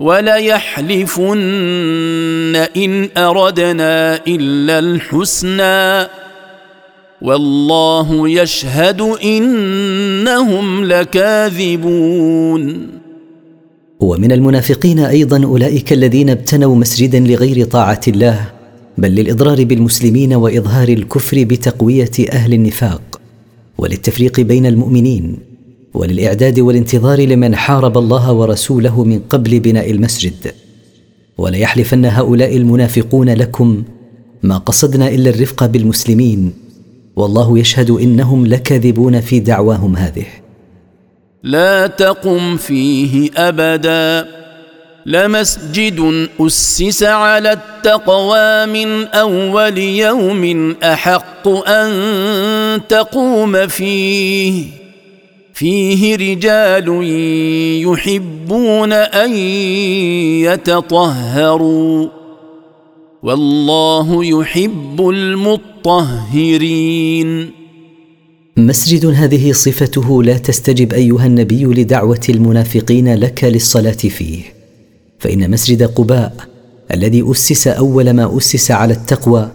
وليحلفن إن أردنا إلا الحسنى والله يشهد إنهم لكاذبون. ومن المنافقين أيضا أولئك الذين ابتنوا مسجدا لغير طاعة الله بل للإضرار بالمسلمين وإظهار الكفر بتقوية أهل النفاق وللتفريق بين المؤمنين. وللإعداد والانتظار لمن حارب الله ورسوله من قبل بناء المسجد. وليحلفن هؤلاء المنافقون لكم ما قصدنا إلا الرفق بالمسلمين. والله يشهد إنهم لكاذبون في دعواهم هذه. لا تقم فيه أبدا. لمسجد أسس على التقوى من أول يوم أحق أن تقوم فيه. فيه رجال يحبون أن يتطهروا والله يحب المطهرين. مسجد هذه صفته لا تستجب أيها النبي لدعوة المنافقين لك للصلاة فيه فإن مسجد قباء الذي أسس أول ما أسس على التقوى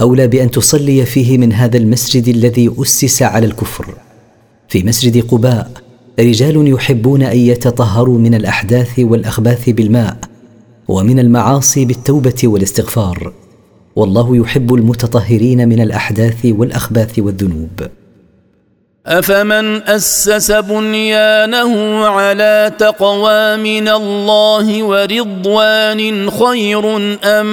أولى بأن تصلي فيه من هذا المسجد الذي أسس على الكفر. في مسجد قباء رجال يحبون أن يتطهروا من الأحداث والأخباث بالماء ومن المعاصي بالتوبة والاستغفار. والله يحب المتطهرين من الأحداث والأخباث والذنوب. أفمن أسس بنيانه على تقوى من الله ورضوان خير أم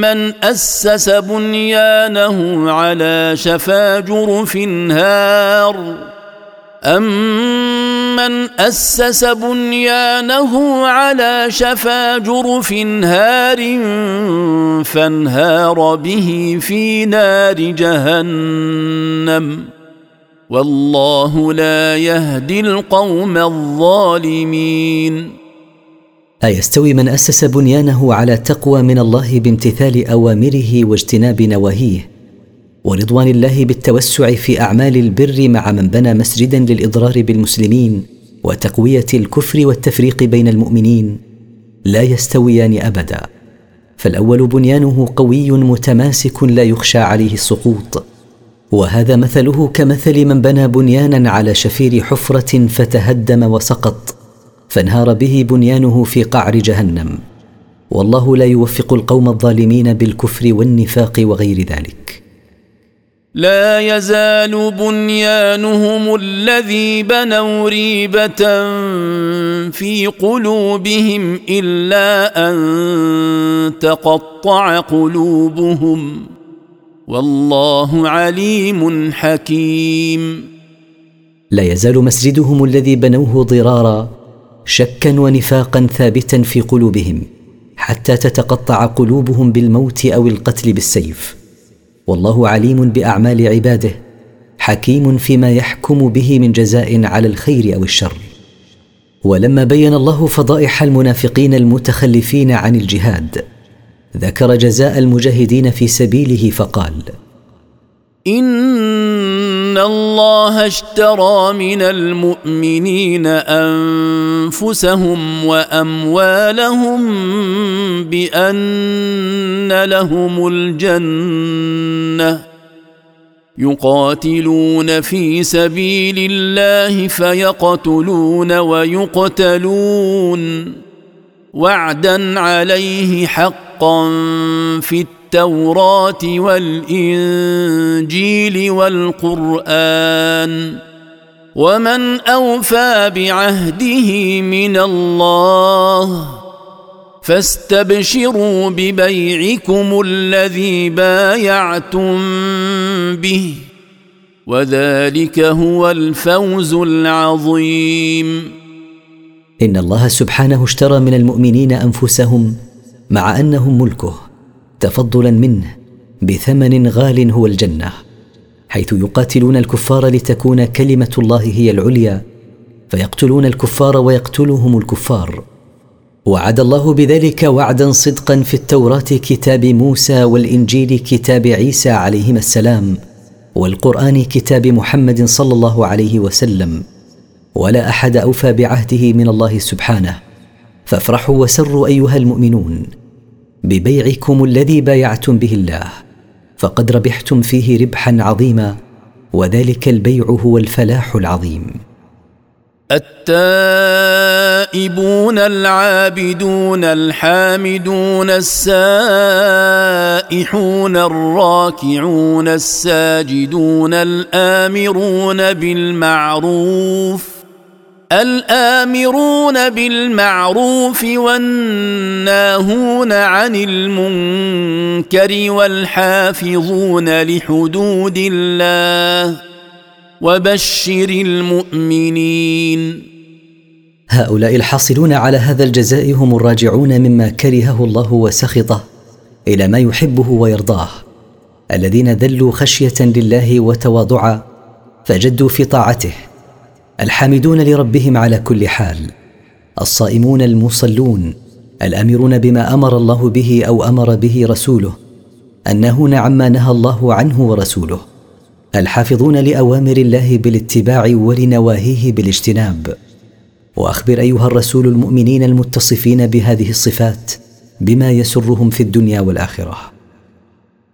من أسس بنيانه على شفا جرف نار امن أسس بنيانه على شفا جرف هار فانهار به في نار جهنم؟ والله لا يهدي القوم الظالمين. أيستوي من أسس بنيانه على تقوى من الله بامتثال أوامره واجتناب نواهيه ورضوان الله بالتوسع في أعمال البر مع من بنى مسجدا للإضرار بالمسلمين وتقوية الكفر والتفريق بين المؤمنين لا يستويان ابدا فالأول بنيانه قوي متماسك لا يخشى عليه السقوط. وهذا مثله كمثل من بنى بنيانا على شفير حفرة فتهدم وسقط فانهار به بنيانه في قعر جهنم. والله لا يوفق القوم الظالمين بالكفر والنفاق وغير ذلك. لا يزال بنيانهم الذي بنوا ريبة في قلوبهم إلا أن تقطع قلوبهم. والله عليم حكيم. لا يزال مسجدهم الذي بنوه ضرارا شكا ونفاقا ثابتا في قلوبهم حتى تتقطع قلوبهم بالموت أو القتل بالسيف. والله عليم بأعمال عباده حكيم فيما يحكم به من جزاء على الخير أو الشر. ولما بين الله فضائح المنافقين المتخلفين عن الجهاد. ذكر جزاء المجاهدين في سبيله فقال إن الله اشترى من المؤمنين أنفسهم وأموالهم بأن لهم الجنة يقاتلون في سبيل الله فيقتلون ويقتلون وعدا عليه حقا في التوراة والإنجيل والقرآن ومن أوفى بعهده من الله فاستبشروا ببيعكم الذي بايعتم به وذلك هو الفوز العظيم. إن الله سبحانه اشترى من المؤمنين أنفسهم مع انهم ملكه تفضلا منه بثمن غال هو الجنة حيث يقاتلون الكفار لتكون كلمة الله هي العليا فيقتلون الكفار ويقتلهم الكفار. وعد الله بذلك وعدا صدقا في التوراة كتاب موسى والإنجيل كتاب عيسى عليهما السلام والقرآن كتاب محمد صلى الله عليه وسلم. ولا أحد أوفى بعهده من الله سبحانه. فافرحوا وسروا أيها المؤمنون. ببيعكم الذي بايعتم به الله فقد ربحتم فيه ربحا عظيما وذلك البيع هو الفلاح العظيم. التائبون العابدون الحامدون السائحون الراكعون الساجدون الآمرون بالمعروف الآمرون بالمعروف والناهون عن المنكر والحافظون لحدود الله وبشر المؤمنين. هؤلاء الحاصلون على هذا الجزاء هم الراجعون مما كرهه الله وسخطه إلى ما يحبه ويرضاه. الذين ذلوا خشية لله وتواضعا فجدوا في طاعته الحامدون لربهم على كل حال. الصائمون المصلون الأمرون بما أمر الله به أو أمر به رسوله الناهون عما نهى الله عنه ورسوله الحافظون لأوامر الله بالاتباع ولنواهيه بالاجتناب. وأخبر أيها الرسول المؤمنين المتصفين بهذه الصفات بما يسرهم في الدنيا والآخرة.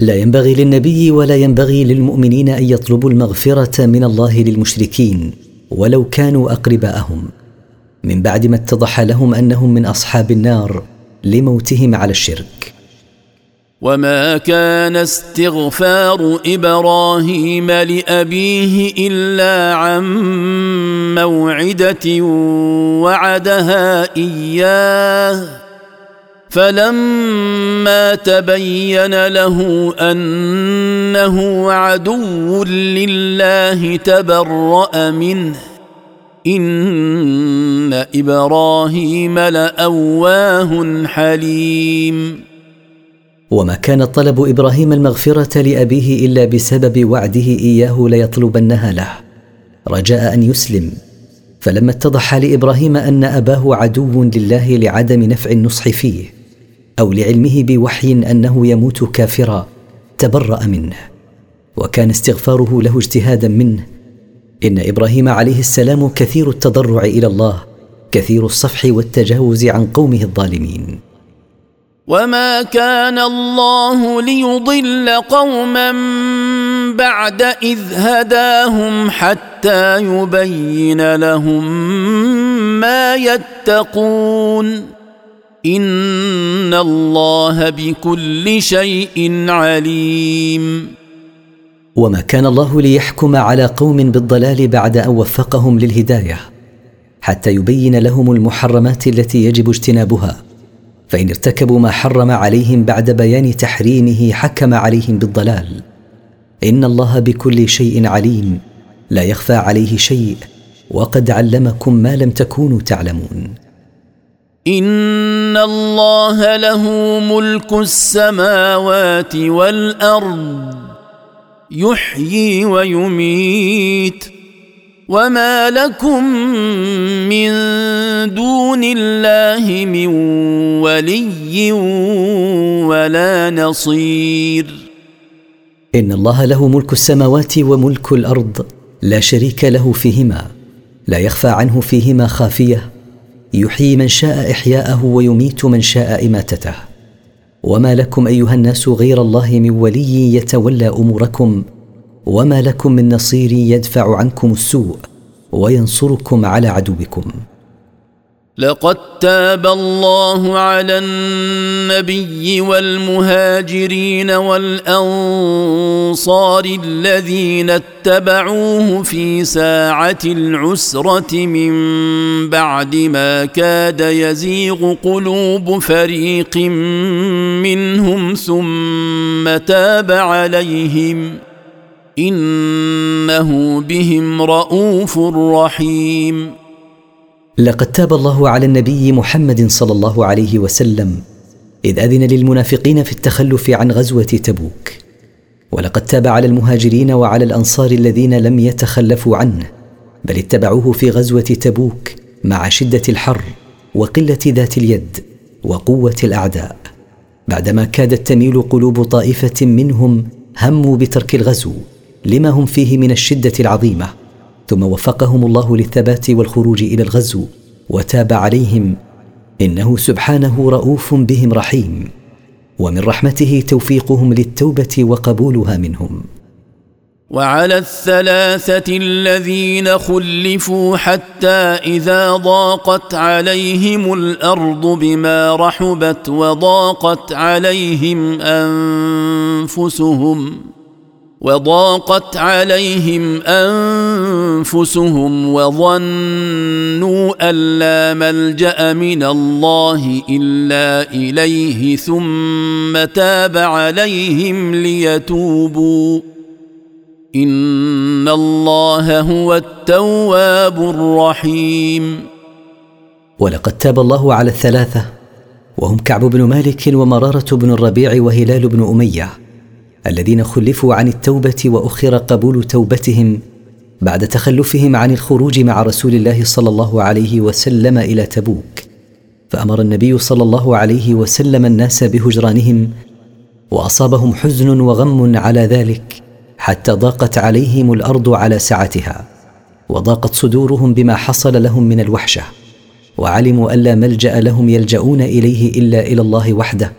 لا ينبغي للنبي ولا ينبغي للمؤمنين أن يطلبوا المغفرة من الله للمشركين ولو كانوا أقرباءهم. من بعد ما اتضح لهم أنهم من أصحاب النار لموتهم على الشرك. وما كان استغفار إبراهيم لأبيه إلا عن موعدة وعدها إياه. فلما تبين له أنه عدو لله تبرأ منه. إن إبراهيم لأواه حليم. وما كان طلب إبراهيم المغفرة لأبيه إلا بسبب وعده إياه ليطلبنها له. رجاء أن يسلم. فلما اتضح لإبراهيم أن أباه عدو لله لعدم نفع النصح فيه أو لعلمه بوحي أنه يموت كافرا تبرأ منه. وكان استغفاره له اجتهادا منه. إن إبراهيم عليه السلام كثير التضرع إلى الله كثير الصفح والتجاوز عن قومه الظالمين. وما كان الله ليضل قوما بعد إذ هداهم حتى يبين لهم ما يتقون. ان الله بكل شيء عليم. وما كان الله ليحكم على قوم بالضلال بعد ان وفقهم للهدايه حتى يبين لهم المحرمات التي يجب اجتنابها. فان ارتكبوا ما حرم عليهم بعد بيان تحريمه حكم عليهم بالضلال. ان الله بكل شيء عليم. لا يخفى عليه شيء. وقد علمكم ما لم تكونوا تعلمون. ان الله له ملك السماوات والارض. يحيي ويميت. وما لكم من دون الله من ولي ولا نصير. ان الله له ملك السماوات وملك الأرض. لا شريك له فيهما. لا يخفى عنه فيهما خافيه. يحيي من شاء إحياءه ويميت من شاء إماتته. وما لكم أيها الناس غير الله من ولي يتولى أموركم وما لكم من نصير يدفع عنكم السوء وينصركم على عدوكم. لقد تاب الله على النبي والمهاجرين والأنصار الذين اتبعوه في ساعة العسرة من بعد ما كاد يزيغ قلوب فريق منهم ثم تاب عليهم إنه بهم رءوف رحيم لقد تاب الله على النبي محمد صلى الله عليه وسلم إذ أذن للمنافقين في التخلف عن غزوة تبوك. ولقد تاب على المهاجرين وعلى الأنصار الذين لم يتخلفوا عنه بل اتبعوه في غزوة تبوك مع شدة الحر وقلة ذات اليد وقوة الأعداء. بعدما كادت تميل قلوب طائفة منهم هموا بترك الغزو لما هم فيه من الشدة العظيمة. ثم وفقهم الله للثبات والخروج إلى الغزو وتاب عليهم إنه سبحانه رؤوف بهم رحيم ومن رحمته توفيقهم للتوبة وقبولها منهم. وعلى الثلاثة الذين خلفوا حتى إذا ضاقت عليهم الأرض بما رحبت وضاقت عليهم أنفسهم وضاقت عليهم أنفسهم وظنوا أن لا ملجأ من الله إلا إليه ثم تاب عليهم ليتوبوا. إن الله هو التواب الرحيم. ولقد تاب الله على الثلاثة وهم كعب بن مالك ومرارة بن الربيع وهلال بن أمية. الذين خلفوا عن التوبة وأخر قبول توبتهم بعد تخلفهم عن الخروج مع رسول الله صلى الله عليه وسلم إلى تبوك. فأمر النبي صلى الله عليه وسلم الناس بهجرانهم وأصابهم حزن وغم على ذلك حتى ضاقت عليهم الأرض على سعتها وضاقت صدورهم بما حصل لهم من الوحشة. وعلموا أن لا ملجأ لهم يلجؤون إليه إلا إلى الله وحده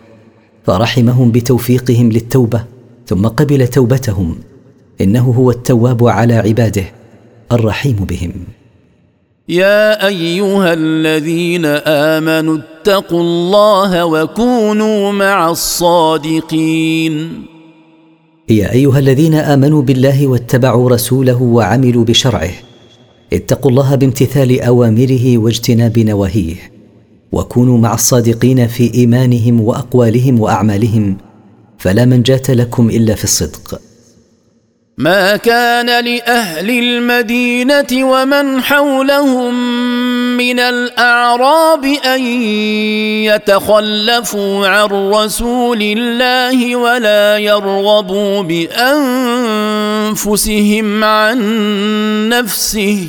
فرحمهم بتوفيقهم للتوبة ثم قبل توبتهم. إنه هو التواب على عباده الرحيم بهم. يا أيها الذين آمنوا اتقوا الله وكونوا مع الصادقين. يا أيها الذين آمنوا بالله واتبعوا رسوله وعملوا بشرعه. اتقوا الله بامتثال أوامره واجتناب نواهيه. وكونوا مع الصادقين في إيمانهم وأقوالهم وأعمالهم. فلا منجاة لكم إلا في الصدق. ما كان لأهل المدينة ومن حولهم من الأعراب أن يتخلفوا عن رسول الله ولا يرغبوا بأنفسهم عن نفسه.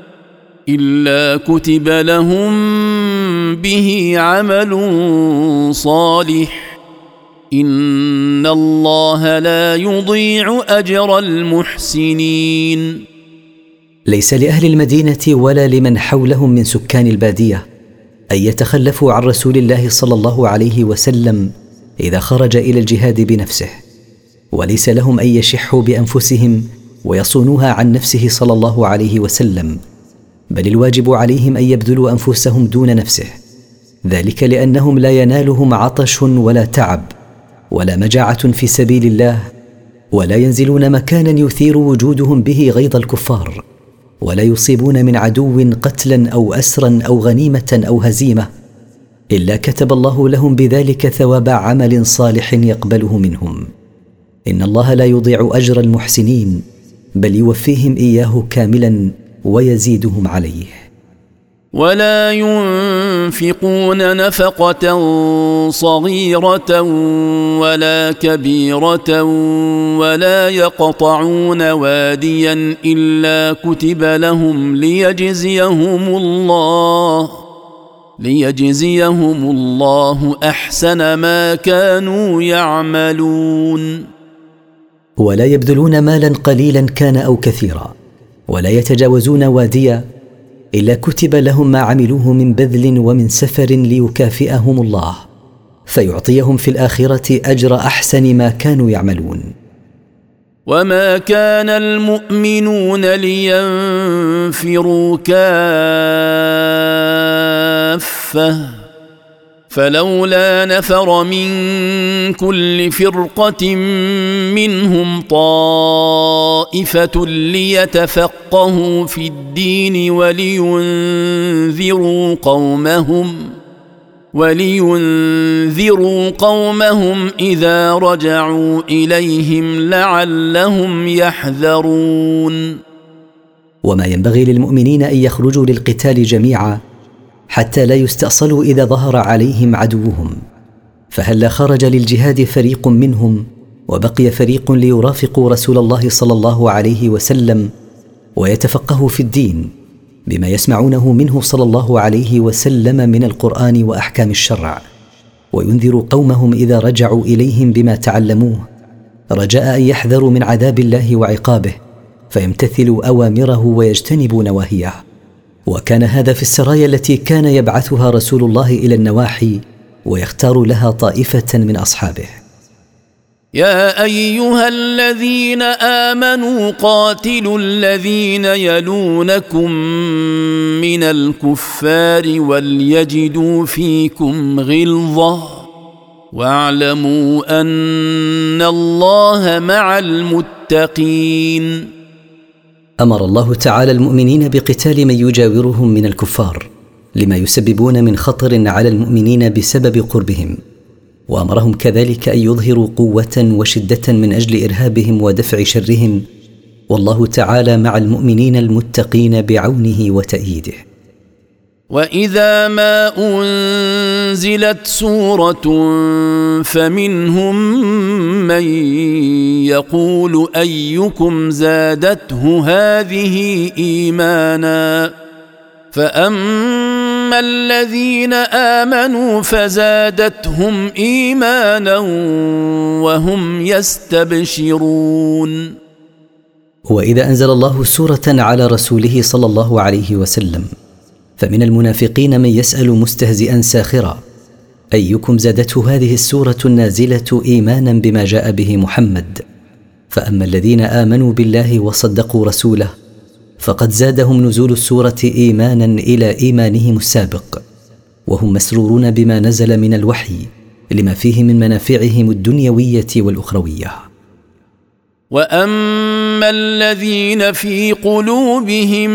إلا كتب لهم به عمل صالح. إن الله لا يضيع أجر المحسنين. ليس لأهل المدينة ولا لمن حولهم من سكان البادية أن يتخلفوا عن رسول الله صلى الله عليه وسلم إذا خرج إلى الجهاد بنفسه. وليس لهم أن يشحوا بأنفسهم ويصونوها عن نفسه صلى الله عليه وسلم. بل الواجب عليهم أن يبذلوا أنفسهم دون نفسه. ذلك لأنهم لا ينالهم عطش ولا تعب ولا مجاعة في سبيل الله ولا ينزلون مكانا يثير وجودهم به غيظ الكفار ولا يصيبون من عدو قتلا أو أسرا أو غنيمة أو هزيمة إلا كتب الله لهم بذلك ثواب عمل صالح يقبله منهم. إن الله لا يضيع أجر المحسنين بل يوفيهم إياه كاملا ويزيدهم عليه. ولا ينفقون نفقة صغيرة ولا كبيرة ولا يقطعون واديا إلا كتب لهم ليجزيهم الله ليجزيهم الله أحسن ما كانوا يعملون. ولا يبذلون مالا قليلا كان أو كثيرا. ولا يتجاوزون واديا إلا كتب لهم ما عملوه من بذل ومن سفر ليكافئهم الله فيعطيهم في الآخرة أجر أحسن ما كانوا يعملون. وما كان المؤمنون لينفروا كافة فلولا نفر من كل فرقة منهم طائفة ليتفقهوا في الدين ولينذروا قومهم ولينذروا قومهم إذا رجعوا إليهم لعلهم يحذرون. وما ينبغي للمؤمنين أن يخرجوا للقتال جميعا حتى لا يستأصلوا إذا ظهر عليهم عدوهم. فهلا خرج للجهاد فريق منهم وبقي فريق ليرافقوا رسول الله صلى الله عليه وسلم ويتفقهوا في الدين بما يسمعونه منه صلى الله عليه وسلم من القرآن وأحكام الشرع. وينذروا قومهم إذا رجعوا إليهم بما تعلموه. رجاء أن يحذروا من عذاب الله وعقابه فيمتثلوا أوامره ويجتنبوا نواهيه. وكان هذا في السرايا التي كان يبعثها رسول الله إلى النواحي ويختار لها طائفة من أصحابه. يا أيها الذين آمنوا قاتلوا الذين يلونكم من الكفار وليجدوا فيكم غلظة. واعلموا أن الله مع المتقين. أمر الله تعالى المؤمنين بقتال من يجاورهم من الكفار لما يسببون من خطر على المؤمنين بسبب قربهم وأمرهم كذلك أن يظهروا قوة وشدة من أجل إرهابهم ودفع شرهم والله تعالى مع المؤمنين المتقين بعونه وتأييده. واذا ما انزلت سوره فمنهم من يقول ايكم زادته هذه ايمانا فاما الذين امنوا فزادتهم ايمانا وهم يستبشرون واذا انزل الله سوره على رسوله صلى الله عليه وسلم فمن المنافقين من يسأل مستهزئا ساخرا أيكم زادته هذه السورة النازلة ايمانا بما جاء به محمد؟ فأما الذين آمنوا بالله وصدقوا رسوله فقد زادهم نزول السورة ايمانا إلى إيمانهم السابق وهم مسرورون بما نزل من الوحي لما فيه من منافعهم الدنيوية والأخروية. وأما الذين في قلوبهم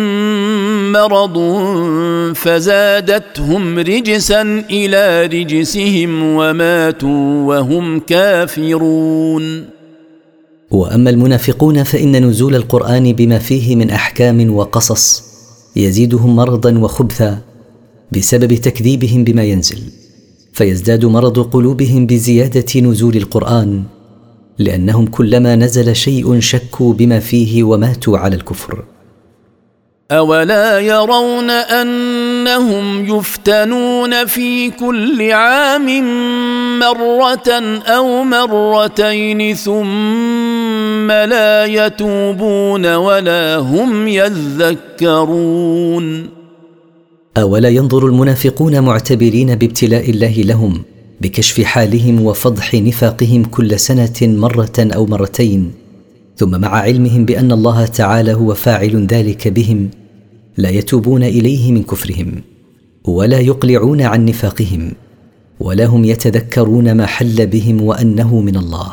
مرض فزادتهم رجسا إلى رجسهم وماتوا وهم كافرون. وأما المنافقون فإن نزول القرآن بما فيه من أحكام وقصص يزيدهم مرضا وخبثا بسبب تكذيبهم بما ينزل فيزداد مرض قلوبهم بزيادة نزول القرآن. لأنهم كلما نزل شيء شكوا بما فيه وماتوا على الكفر. أولا يرون أنهم يفتنون في كل عام مرة أو مرتين ثم لا يتوبون ولا هم يذكرون. أولا ينظر المنافقون معتبرين بابتلاء الله لهم بكشف حالهم وفضح نفاقهم كل سنة مرة أو مرتين ثم مع علمهم بأن الله تعالى هو فاعل ذلك بهم لا يتوبون إليه من كفرهم ولا يقلعون عن نفاقهم ولا هم يتذكرون ما حل بهم وأنه من الله.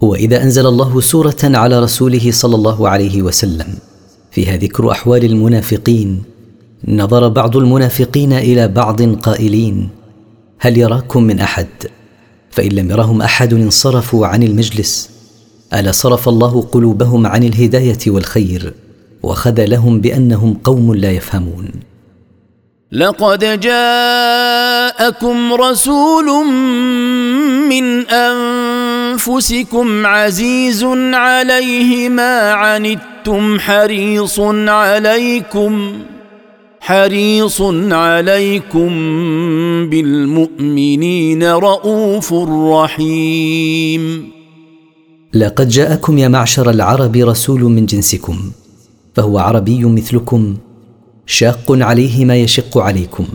واذا أنزل الله سورة على رسوله صلى الله عليه وسلم. فيها ذكر أحوال المنافقين. نظر بعض المنافقين إلى بعض قائلين هل يراكم من أحد؟ فإن لم يرهم أحد انصرفوا عن المجلس. ألا صرف الله قلوبهم عن الهداية والخير وخذلهم بأنهم قوم لا يفهمون. لقد جاءكم رسول من أنفسكم عزيز عليه ما عنتم حريص عليكم حريص عليكم بالمؤمنين رؤوف رحيم. لقد جاءكم يا معشر العرب رسول من جنسكم فهو عربي مثلكم شاق عليه ما يشق عليكم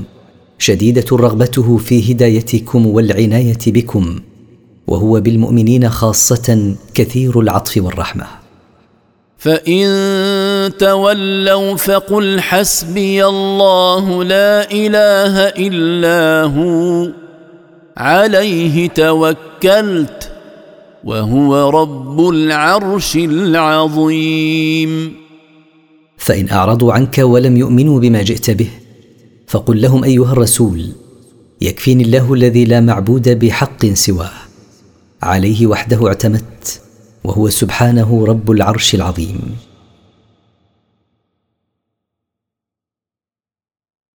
شديدة رغبته في هدايتكم والعناية بكم. وهو بالمؤمنين خاصة كثير العطف والرحمة. فإن تولوا فقل حسبي الله لا إله إلا هو عليه توكلت وهو رب العرش العظيم. فإن أعرضوا عنك ولم يؤمنوا بما جئت به فقل لهم أيها الرسول يكفيني الله الذي لا معبود بحق سواه. عليه وحده اعتمدت وهو سبحانه رب العرش العظيم.